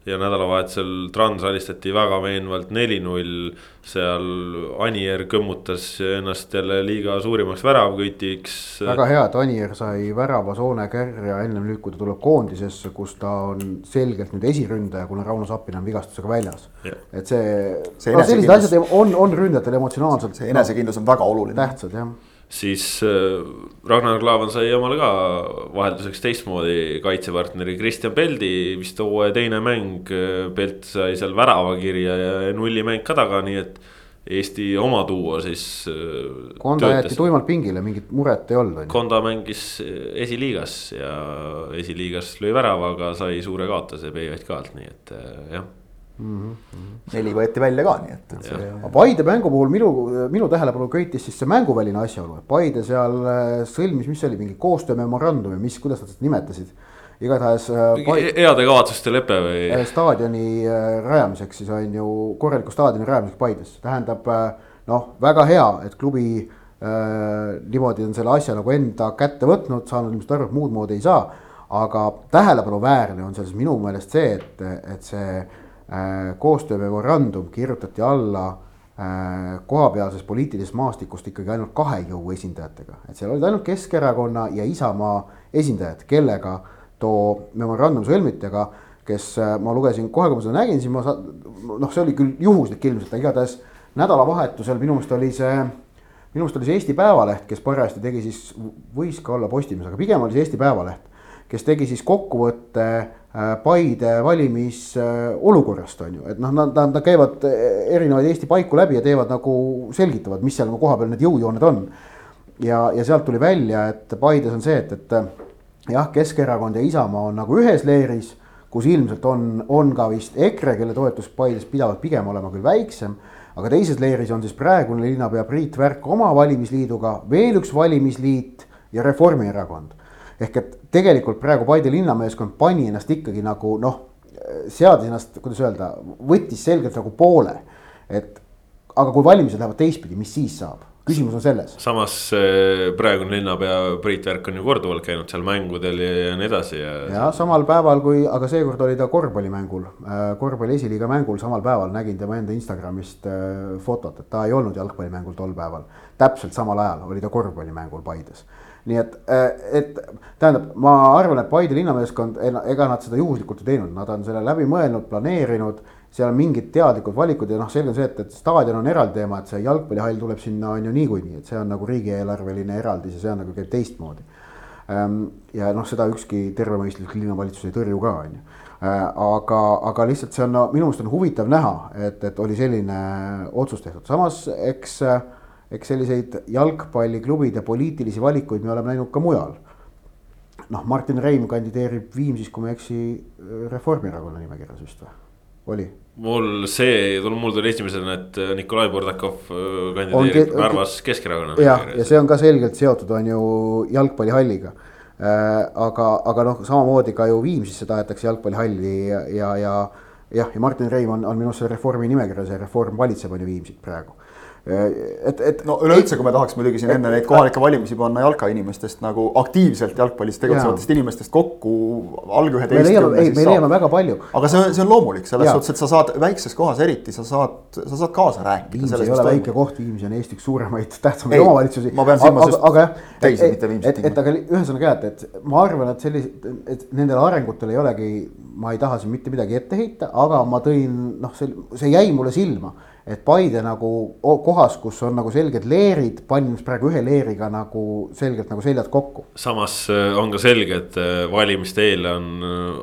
ja nädalavahetusel Trans alistati väga veenvalt neli-null. seal Anier kõmmutas ennast jälle liiga suurimaks väravkütiks. väga hea, et Anier sai värava Soone kärja ennem nüüd, kui ta tuleb koondisesse, kus ta on selgelt nüüd esiründaja, kuna Rauno Sappin on vigastusega väljas. et see, see no, sellised asjad on, on ründajatel emotsionaalselt. see enesekindlus on väga oluline. tähtsad jah siis äh, Ragnar Klavan sai omale ka vahelduseks teistmoodi kaitsepartneri Kristjan Peldi, vist hooaja teine mäng. Äh, Pelt sai seal väravakirja ja nullimäng ka taga, nii et Eesti oma duo siis. Äh, Konda jäeti tuimalt pingile, mingit muret ei olnud. Konda mängis esiliigas ja esiliigas lõi väravaga, sai suure kaotuse BJK-lt, nii et jah Mm -hmm. neli võeti välja ka, nii et, et see. aga Paide mängu puhul minu, minu tähelepanu köitis siis see mänguväline asjaolu, et Paide seal äh, sõlmis, mis see oli, mingi koostöömemorandumi, mis, kuidas nad seda nimetasid. igatahes äh, Paide.... heade kavatsuste lepe või? Äh, staadioni rajamiseks siis on ju, korraliku staadioni rajamiseks Paides, tähendab noh, väga hea, et klubi äh, niimoodi on selle asja nagu enda kätte võtnud, saanud ilmselt aru, et muud moodi ei saa. aga tähelepanuväärne on selles minu meelest see, et, et see koostöömemorandum kirjutati alla äh, kohapealsest poliitilisest maastikust ikkagi ainult kahe jõu esindajatega, et seal olid ainult Keskerakonna ja Isamaa esindajad, kellega too memorandum sõlmiti, aga kes äh, ma lugesin kohe, kui ma seda nägin, siis ma noh, see oli küll juhuslik ilmselt, aga igatahes nädalavahetusel minu meelest oli see minu meelest oli see Eesti Päevaleht, kes parajasti tegi siis, võis ka olla Postimees, aga pigem oli see Eesti Päevaleht, kes tegi siis kokkuvõtte Äh, Paide valimisolukorrast on ju, et noh, nad, nad, käivad erinevaid Eesti paiku läbi ja teevad nagu, selgitavad, mis seal nagu kohapeal need jõujooned on. ja, ja sealt tuli välja, et Paides on see, et, et jah, Keskerakond ja Isamaa on nagu ühes leeris, kus ilmselt on, on ka vist EKRE, kelle toetus Paides pidavat pigem olema küll väiksem. aga teises leeris on siis praegune linnapea Priit Värk oma valimisliiduga, veel üks valimisliit ja Reformierakond ehk et tegelikult praegu Paide linnameeskond pani ennast ikkagi nagu noh, seadis ennast, kuidas öelda, võttis selgelt nagu poole. et aga kui valimised lähevad teistpidi, mis siis saab? küsimus on selles. samas eh, praegune linnapea Priit Värk on ju korduvalt käinud seal mängudel ja, nii edasi ja. ja samal päeval, kui, aga seekord oli ta korvpallimängul, äh, korvpalli esiliiga mängul samal päeval nägin tema enda Instagramist äh, fotot, et ta ei olnud jalgpallimängul tol päeval. täpselt samal ajal oli ta korvpallimängul Paides nii et, äh, et tähendab, ma arvan, et Paide linnameeskond, ega nad seda juhuslikult ei teinud, nad on selle läbi mõelnud, planeerinud. seal on mingid teadlikud valikud ja noh, selge on see, et, et staadion on eraldi teema, et see jalgpallihall tuleb sinna on ju niikuinii, et see on nagu riigieelarveline eraldis ja see on nagu käib teistmoodi. Ehm, ja noh, seda ükski tervemõistuslik linnavalitsus ei tõrju ka, on ju äh, aga, aga lihtsalt see on no, minu meelest on huvitav näha, et, et oli selline otsus tehtud, samas eks äh, eks selliseid jalgpalliklubide poliitilisi valikuid me oleme näinud ka mujal. noh, Martin Reim kandideerib Viimsis, kui ma ei eksi, Reformierakonna nimekirjas vist või? oli mul see, mul tuli esimesena, et Nikolai Bordakov kandideerib Narvas Keskerakonna. jah, ja see on ka selgelt seotud, on ju jalgpallihalliga äh,. aga, aga noh, samamoodi ka ju Viimsisse tahetakse jalgpallihalli ja, ja, ja jah, ja Martin Reim on, on minu arust selle reformi nimekirjas ja reform valitseb on ju Viimsit praegu et, et no üleüldse, kui me tahaks muidugi siin enne neid kohalikke valimisi panna jalkainimestest nagu aktiivselt jalgpallis tegutsevatest inimestest kokku alg üheteistkümne. ei, me leiame väga palju. aga see on, see on loomulik selles suhtes, et sa saad väikses kohas eriti, sa saad, sa saad kaasa rääkida. Viimsi ei ole väike koht, Viimsi on Eesti üks suuremaid, tähtsamaid omavalitsusi. ma pean silmas just aga, teisi, mitte Viimsit. et, et aga ühesõnaga jah, et, et ma arvan, et sellised, et nendel arengutel ei olegi, ma ei taha siin mitte midagi ette heita, aga ma tõin noh, see, see jäi mulle silma et Paide nagu kohas, kus on nagu selged leerid, pannus praegu ühe leeriga nagu selgelt nagu seljad kokku. samas äh, on ka selge, et äh, valimiste eel on,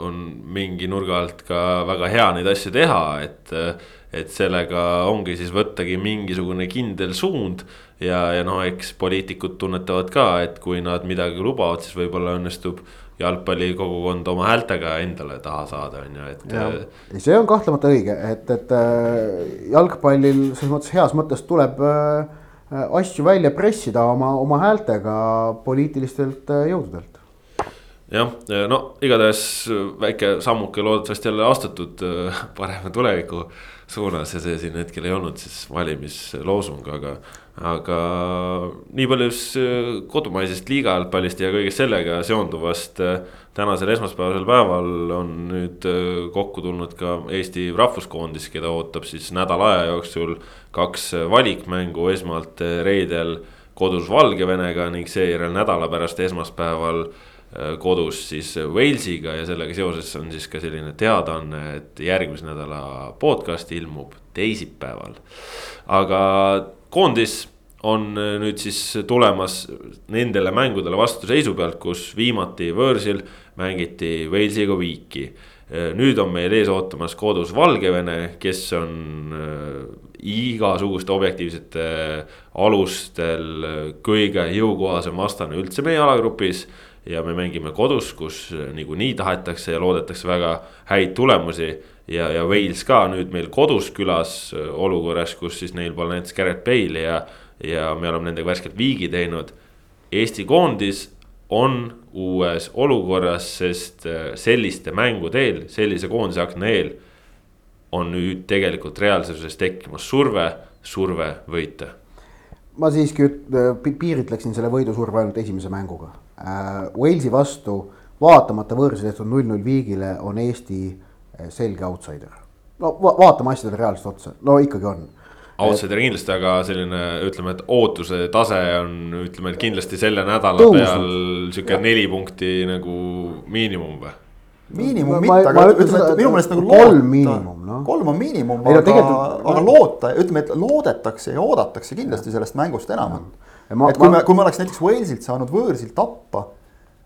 on mingi nurga alt ka väga hea neid asju teha, et. Äh, et sellega ongi siis võttagi mingisugune kindel suund ja, ja noh, eks poliitikud tunnetavad ka, et kui nad midagi lubavad, siis võib-olla õnnestub jalgpallikogukond oma häältega endale taha saada, on ju, et. Äh, see on kahtlemata õige, et, et äh, jalgpallil selles mõttes heas mõttes tuleb äh, asju välja pressida oma, oma häältega poliitilistelt jõududelt jah, no igatahes väike sammuke loodetavasti jälle astutud parema tuleviku suunas ja see siin hetkel ei olnud siis valimisloosung, aga. Aga nii palju siis kodumaisest liiga jalgpallist ja kõigest sellega seonduvast. tänasel esmaspäevasel päeval on nüüd kokku tulnud ka Eesti rahvuskoondis, keda ootab siis nädala aja jooksul kaks valikmängu, esmalt reedel kodus Valgevenega ning seejärel nädala pärast esmaspäeval Äh, kodus siis Walesiga ja sellega seoses on siis ka selline teadaanne, et järgmise nädala podcast ilmub teisipäeval. aga koondis on äh, nüüd siis tulemas nendele mängudele vastuseisu pealt, kus viimati võõrsil mängiti Walesiga viiki. Äh, nüüd on meil ees ootamas kodus Valgevene, kes on igasuguste objektiivsete alustel kõige jõukohasem vastane üldse meie alagrupis ja me mängime kodus, kus niikuinii tahetakse ja loodetakse väga häid tulemusi. Ja, ja Wales ka nüüd meil kodus külas olukorras, kus siis neil pole näiteks Garrett Bale'i ja, ja me oleme nendega värskelt viigi teinud. Eesti koondis on uues olukorras, sest äh, selliste mängude eel, sellise koondise akna eel on nüüd tegelikult reaalsuses tekkimas surve, surve võita ma siiski piiritleksin selle võidusurve ainult esimese mänguga äh,. Walesi vastu, vaatamata võõrsil tehtud null-null viigile, on Eesti äh, selge outsider. no va vaatame asjadele reaalselt otsa, no ikkagi on. Outsider kindlasti, aga selline ütleme, et ootuse tase on, ütleme, et kindlasti selle nädala Tõusnud. peal sihuke neli punkti nagu miinimum või? miinimum mitte, aga ütleme, et minu meelest nagu kolm miinimum, noh. kolm on miinimum, aga, aga loota, ütleme, et loodetakse ja oodatakse kindlasti sellest mängust enamat. et kui me, kui me oleks näiteks Walesilt saanud võõrsil tappa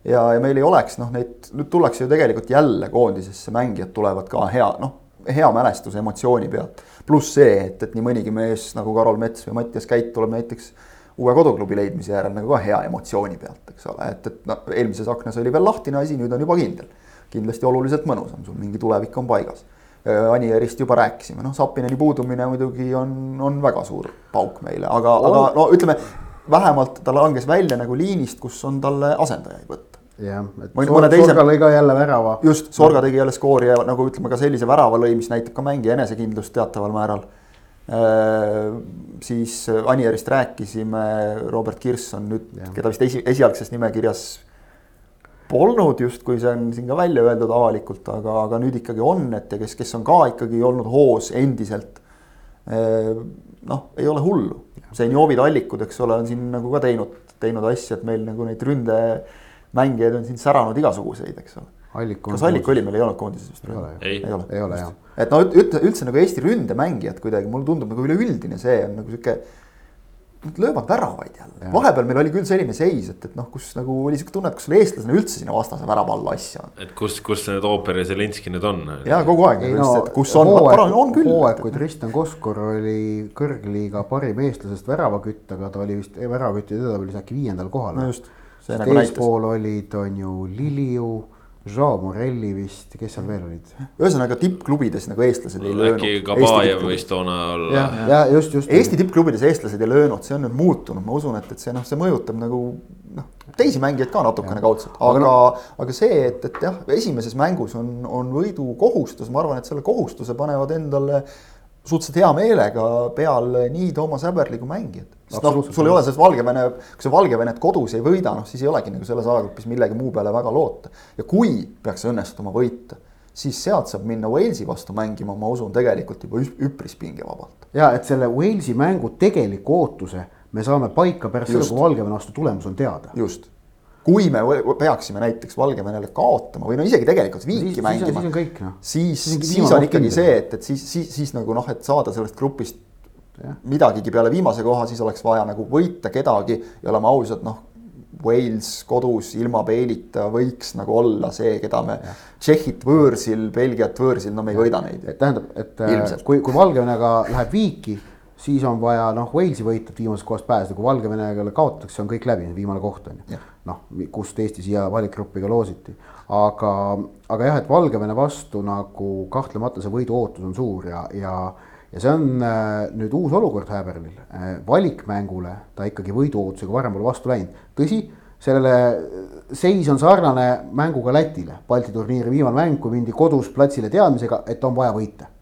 ja, ja meil ei oleks noh, neid nüüd tullakse ju tegelikult jälle koondisesse, mängijad tulevad ka hea noh, hea mälestus emotsiooni pealt. pluss see, et, et nii mõnigi mees nagu Karol Mets või Mattias Käit tuleb näiteks uue koduklubi leidmise järel nagu ka hea emotsiooni pealt, eks ole, et, et noh, eelmises aknas oli veel lahtine asi, nüüd on juba kindel kindlasti oluliselt mõnusam, sul mingi tulevik on paigas. Äh, Anierist juba rääkisime, noh, Sapineni puudumine muidugi on, on väga suur pauk meile, aga aga no ütleme, vähemalt ta langes välja nagu liinist, kus on talle asendajaid võtta jah, et Mõni, Sorga, teise... Sorga lõi ka jälle värava. just, Sorga tegi jälle skoori ja nagu ütleme ka sellise värava lõi, mis näitab ka mängija enesekindlust teataval määral äh,. siis Anierist rääkisime, Robert Kirson nüüd, keda vist esi, esialgses nimekirjas polnud justkui see on siin ka välja öeldud avalikult, aga, aga nüüd ikkagi on, et ja kes, kes on ka ikkagi olnud hoos endiselt. Noh, ei ole hullu, senioovid allikud, eks ole, on siin nagu ka teinud, teinud asja, et meil nagu neid ründemängijaid on siin säranud igasuguseid, eks ole. kas Allik oli, meil ei olnud koondises vist? ei, ei ole, ei ole jah. et no üldse, üldse nagu Eesti ründemängijad kuidagi, mulle tundub nagu üleüldine see on nagu sihuke löövad väravaid jälle, vahepeal meil oli küll selline seis, et, et noh, kus nagu oli sihuke tunne, et kas selle eestlasena üldse sinna vastase värava alla asja on. et kus, kus need Ooper ja Zelenski nüüd on? ja kogu aeg, no, et kus on, on, on küll. hooaeg, kui Tristan Koskor oli kõrgliiga parim eestlasest väravakütt, aga ta oli vist väravakütti edetabellis äkki viiendal kohal. no just. Nagu eespool olid, on ju Liliu, Joao Morelli vist, kes seal veel olid? ühesõnaga tippklubides nagu eestlased ei löönud. äkki Kabajev võis toona olla. ja, ja just, just. Eesti tippklubides eestlased ei löönud, see on nüüd muutunud, ma usun, et, et see noh, see mõjutab nagu noh, teisi mängijaid ka natukene kaudselt, aga no., aga see, et, et jah, esimeses mängus on, on võidukohustus, ma arvan, et selle kohustuse panevad endale suhteliselt hea meelega peale nii Toomas Häberli kui mängijad. Sest noh, sul ei ole sellest Valgevene, kui sa Valgevenet kodus ei võida, noh siis ei olegi nagu selles ajagrupis millegi muu peale väga loota. ja kui peaks õnnestuma võita, siis sealt saab minna Walesi vastu mängima, ma usun, tegelikult juba üpris pingevabalt. ja et selle Walesi mängu tegeliku ootuse me saame paika pärast seda, kui Valgevene vastu tulemus on teada. just kui me peaksime näiteks Valgevenele kaotama või no isegi tegelikult viiki siis, mängima, no. siis, siis, siis on ikkagi see, et, et siis, siis, siis nagu noh, et saada sellest grupist. Midagigi peale viimase koha, siis oleks vaja nagu võita kedagi ja oleme ausad, noh. Wales kodus ilma Bale'ita võiks nagu olla see, keda me Tšehhit võõrsil, Belgiat võõrsil, no me ei võida neid. et tähendab, et äh, Ilmselt. kui, kui Valgevenega läheb viiki siis on vaja noh, Walesi võita, et viimasest kohast pääseda, kui Valgevenele kaotatakse, on kõik läbi, viimane koht on ju. noh, kust Eesti siia valikgruppiga loositi, aga, aga jah, et Valgevene vastu nagu kahtlemata see võidu ootus on suur ja, ja ja see on äh, nüüd uus olukord Häberlil. Äh,, valikmängule ta ikkagi võiduootusega varem pole vastu läinud, tõsi, sellele seis on sarnane mänguga Lätile, Balti turniiri viimane mäng, kui mindi kodus platsile teadmisega, et on vaja võita.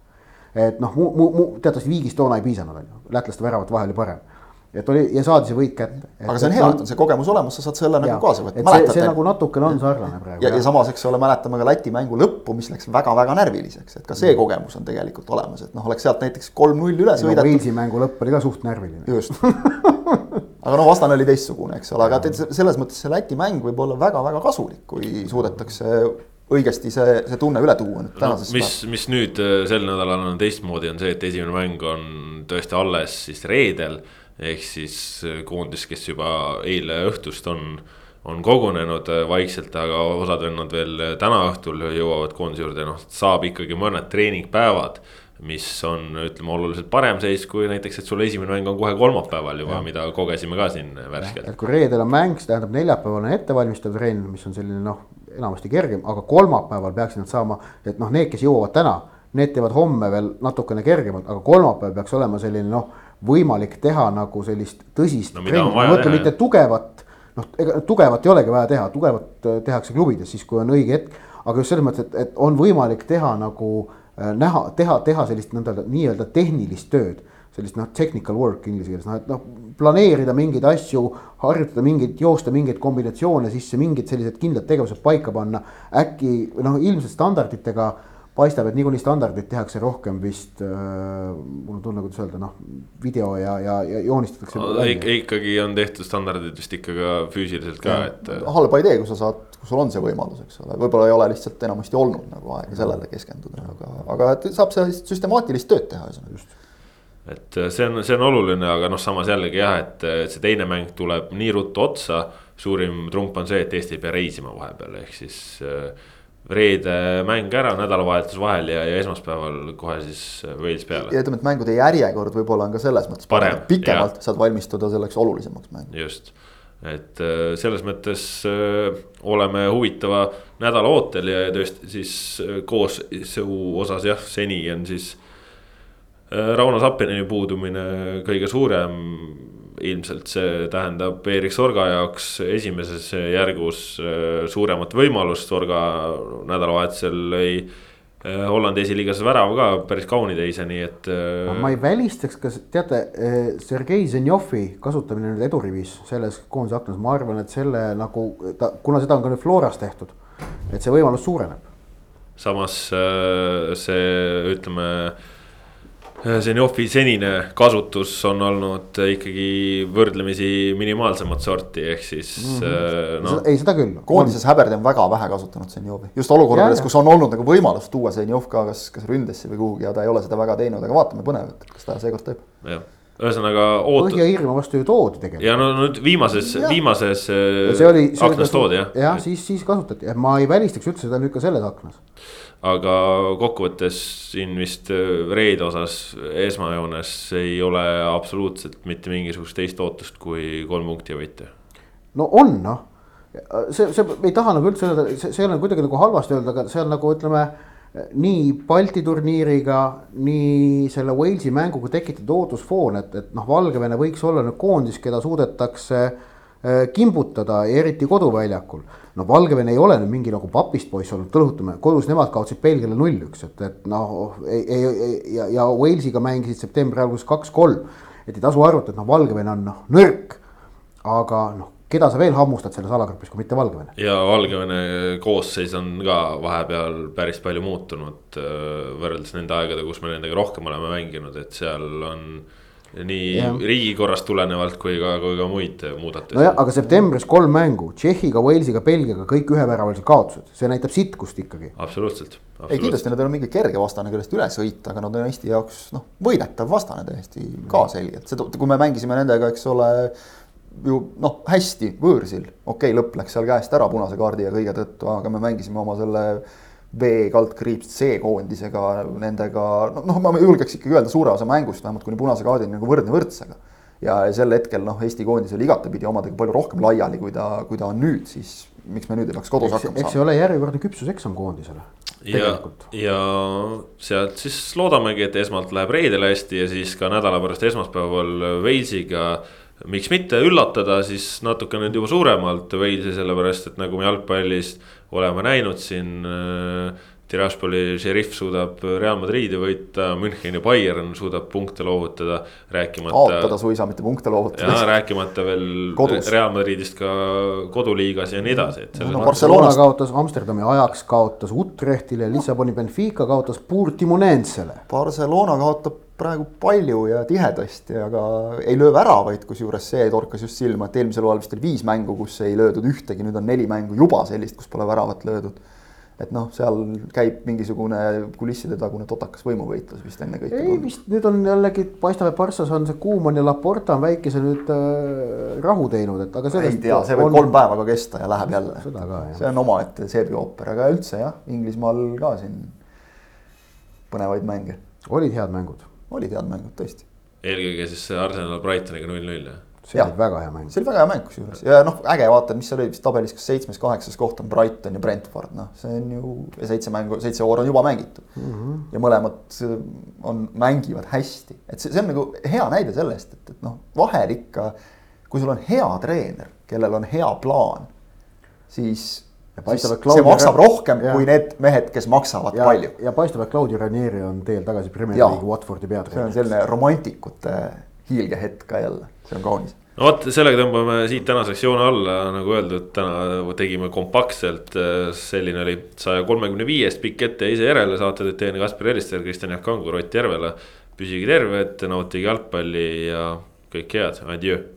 Et noh, mu, mu, mu teatavasti viigist toona ei piisanud, on ju, lätlaste väravate vahel oli parem et oli ja saadi see võit kätte. aga see on hea, et on see kogemus olemas, sa saad selle nagu kaasa võtta. see, see nagu natukene on sarnane praegu. ja, ja samas, eks ole, mäletame ka Läti mängu lõppu, mis läks väga-väga närviliseks, et ka see mm. kogemus on tegelikult olemas, et noh, oleks sealt näiteks kolm-null üle sõidetud no,. Walesi mängu lõpp oli ka suht närviline. just aga noh, vastane oli teistsugune, eks ole, aga selles mõttes see Läti mäng võib olla väga-väga kasulik, kui suudetakse õigesti see, see tunne üle tuua nüüd tänases no,. mis, mis nüüd äh, sel nädalal on teistmoodi, on see, et esimene mäng on tõesti alles siis reedel. Ehk siis äh, koondis, kes juba eile õhtust on, on kogunenud äh, vaikselt, aga osad vennad veel täna õhtul jõuavad koondise juurde, noh saab ikkagi mõned treeningpäevad mis on, ütleme oluliselt parem seis kui näiteks, et sul esimene mäng on kohe kolmapäeval juba, mida kogesime ka siin värskelt. kui reedel on mäng, see tähendab neljapäeval on ettevalmistav treen, mis on selline noh, enamasti kergem, aga kolmapäeval peaksid nad saama, et noh, need, kes jõuavad täna, need teevad homme veel natukene kergemalt, aga kolmapäev peaks olema selline noh, võimalik teha nagu sellist tõsist no,. ma mõtlen mitte tugevat, noh, ega tugevat ei olegi vaja teha, tugevat äh, tehakse klubides siis, kui on õige hetk. aga just selles mõttes, et, et on võimalik teha nagu äh, näha, teha, teha sellist nõnda nii-öelda tehnilist tööd sellist noh, technical work inglise keeles, noh et noh, planeerida mingeid asju, harjutada mingeid, joosta mingeid kombinatsioone sisse, mingid sellised kindlad tegevused paika panna. äkki noh, ilmselt standarditega paistab, et niikuinii standardeid tehakse rohkem vist äh,, mul on tunne, kuidas öelda, noh, video ja, ja, ja joonistatakse no,. ikkagi on tehtud standardid vist ikka ka füüsiliselt ka, et. halba idee, kui sa saad, kui sul on see võimalus, eks ole, võib-olla ei ole lihtsalt enamasti olnud nagu aega sellele keskenduda, aga, aga et saab sellist süstemaatilist tööd teha, ühesõnaga just et äh, see on, see on oluline, aga noh, samas jällegi jah, et äh, see teine mäng tuleb nii ruttu otsa. suurim trump on see, et Eesti ei pea reisima vahepeal, ehk siis äh, reede mäng ära, nädalavahetus vahel ja, ja esmaspäeval kohe siis Wales peale. ja ütleme, et mängude järjekord võib-olla on ka selles mõttes parem, pikemalt saad valmistuda selleks olulisemaks mänguks. just, et selles mõttes öö, oleme huvitava nädala ootel ja tõesti siis koosseisu osas jah, seni on siis Äh, Rauno Sappini puudumine kõige suurem. Ilmselt see tähendab Erik Sorga jaoks esimeses järgus äh, suuremat võimalust, Sorga nädalavahetusel lõi. Äh, Hollandi esiliigas värav ka päris kauni teise, nii et. ma ei välistaks, kas teate, Sergei Zenjovi kasutamine nüüd edurivis selles koondise aknas, ma arvan, et selle nagu ta, kuna seda on ka nüüd Floras tehtud, et see võimalus suureneb. samas see, ütleme Zenjovi senine kasutus on olnud ikkagi võrdlemisi minimaalsemat sorti, ehk siis mm. -hmm. no. ei, seda küll. koondises Häberdi on väga vähe kasutanud Zenjovi, just olukordades, kus on olnud nagu võimalus tuua Zenjov ka kas, kas ründesse või kuhugi ja ta ei ole seda väga teinud, aga vaatame põnev, et kas ta seekord teeb. jah ühesõnaga oot-. Põhja-Iirimaa vastu ju toodi tegelikult. ja no nüüd viimases, viimases see oli, see aknas toodi jah. jah, siis, siis kasutati, ma ei välistaks üldse seda nüüd ka selles aknas aga kokkuvõttes siin vist äh, reede osas esmajoones ei ole absoluutselt mitte mingisugust teist ootust kui kolm punkti võita. no on noh, see, see ei taha nagu üldse öelda, see, see ei ole kuidagi nagu halvasti öelda, aga see on nagu ütleme nii Balti turniiriga, nii selle Walesi mänguga tekitatud ootusfoon, et, et noh, Valgevene võiks olla nüüd koondis, keda suudetakse äh, kimbutada, eriti koduväljakul. no Valgevene ei ole nüüd mingi nagu papist poiss olnud, tõlhutame, kodus nemad kaotasid Belgiale null-üks, et, et noh, ei, ei, ja, ja Walesiga mängisid septembri alguses kaks-kolm. et ei tasu arvata, et noh, Valgevene on noh, nõrk. aga noh, keda sa veel hammustad selles alagrupis, kui mitte Valgevene? ja Valgevene koosseis on ka vahepeal päris palju muutunud äh, võrreldes nende aegadega, kus me nendega rohkem oleme mänginud, et seal on nii ja. riigikorrast tulenevalt kui ka, kui ka muid muudatusi. nojah, aga septembris kolm mängu Tšehhiga, Walesiga, Belgiaga kõik üheväravalised kaotused, see näitab sitkust ikkagi. absoluutselt, absoluutselt.. ei kindlasti nad ei ole mingi kerge vastane, kellest üle sõita, aga nad on Eesti jaoks noh, võidetav vastane täiesti ka selgelt, seda, kui me mängisime nendega, eks ole ju noh, hästi võõrsil, okei okay,, lõpp läks seal käest ära punase kaardi ja kõige tõttu, aga me mängisime oma selle B kaldkriips C koondisega nendega, noh, ma julgeks ikkagi öelda suure osa mängust vähemalt kuni punase kaardini nagu võrdne võrdsega. ja sel hetkel noh, Eesti koondis oli igatepidi omadega palju rohkem laiali, kui ta, kui ta on nüüd, siis miks me nüüd ei peaks kodus eks, hakkama saama. eks see ole järjekordne küpsuseksam koondisele. ja, ja sealt siis loodamegi, et esmalt läheb reedel hästi ja siis ka nädala pärast esmaspäeval Walesiga miks mitte üllatada siis natuke nüüd juba suuremalt Walesi, sellepärast et nagu me jalgpallis oleme näinud siin äh, Tiraspoli šerif suudab Real Madridi võita, Müncheni Bayern suudab punkte loovutada, rääkimata. kaotada suisa, mitte punkte loovutada. rääkimata veel Kodus. Real Madridist ka koduliigas ja nii edasi, et. no Barcelona kaotas Amsterdami Ajax, kaotas Utrechtile, Lissaboni Benfica kaotas Portimonensele. Barcelona kaotab praegu palju ja tihedasti, aga ei löö väravaid, kusjuures see torkas just silma, et eelmisel hooajal vist oli viis mängu, kus ei löödud ühtegi, nüüd on neli mängu juba sellist, kus pole väravat löödud et noh, seal käib mingisugune kulisside tagune totakas võimuvõitlus vist ennekõike. ei vist nüüd on jällegi paistab, et Barssas on see Kuumann ja Laporta on väikese nüüd äh, rahu teinud, et aga sellest. ei tea, see võib on... kolm päeva ka kesta ja läheb jälle. see on omaette seebiooper, aga üldse jah, Inglismaal ka siin põnevaid mänge. olid head mängud? Olid head mängud tõesti. eelkõige siis Arsenal Brightoniga null-null jah see oli väga hea mäng. see oli väga hea mäng kusjuures ja noh, äge vaata, mis seal oli vist tabelis, kas seitsmes-kaheksas koht on Brighton ja Brentford, noh, see on ju ja seitse mängu, seitse vooru on juba mängitud mm. -hmm. ja mõlemad on, mängivad hästi, et see, see on nagu hea näide sellest, et, et noh, vahel ikka. kui sul on hea treener, kellel on hea plaan, siis Paistab, see maksab rohkem ja. kui need mehed, kes maksavad ja, palju. ja paistab, et Claudio Ranieri on teel tagasi Premier League'i Watfordi peatreeneriks. see on selline romantikute hiilgehetk ka jälle see on kaunis no vot, sellega tõmbame siit tänaseks joone alla, nagu öeldud, täna tegime kompaktselt. selline oli saja kolmekümne viiest pikk ette ja ise järele saate teid teinud Kaspar Elister, Kristjan Jaak Kangur, Ott Järvela. püsige terved, nautige jalgpalli ja kõike head, adjöö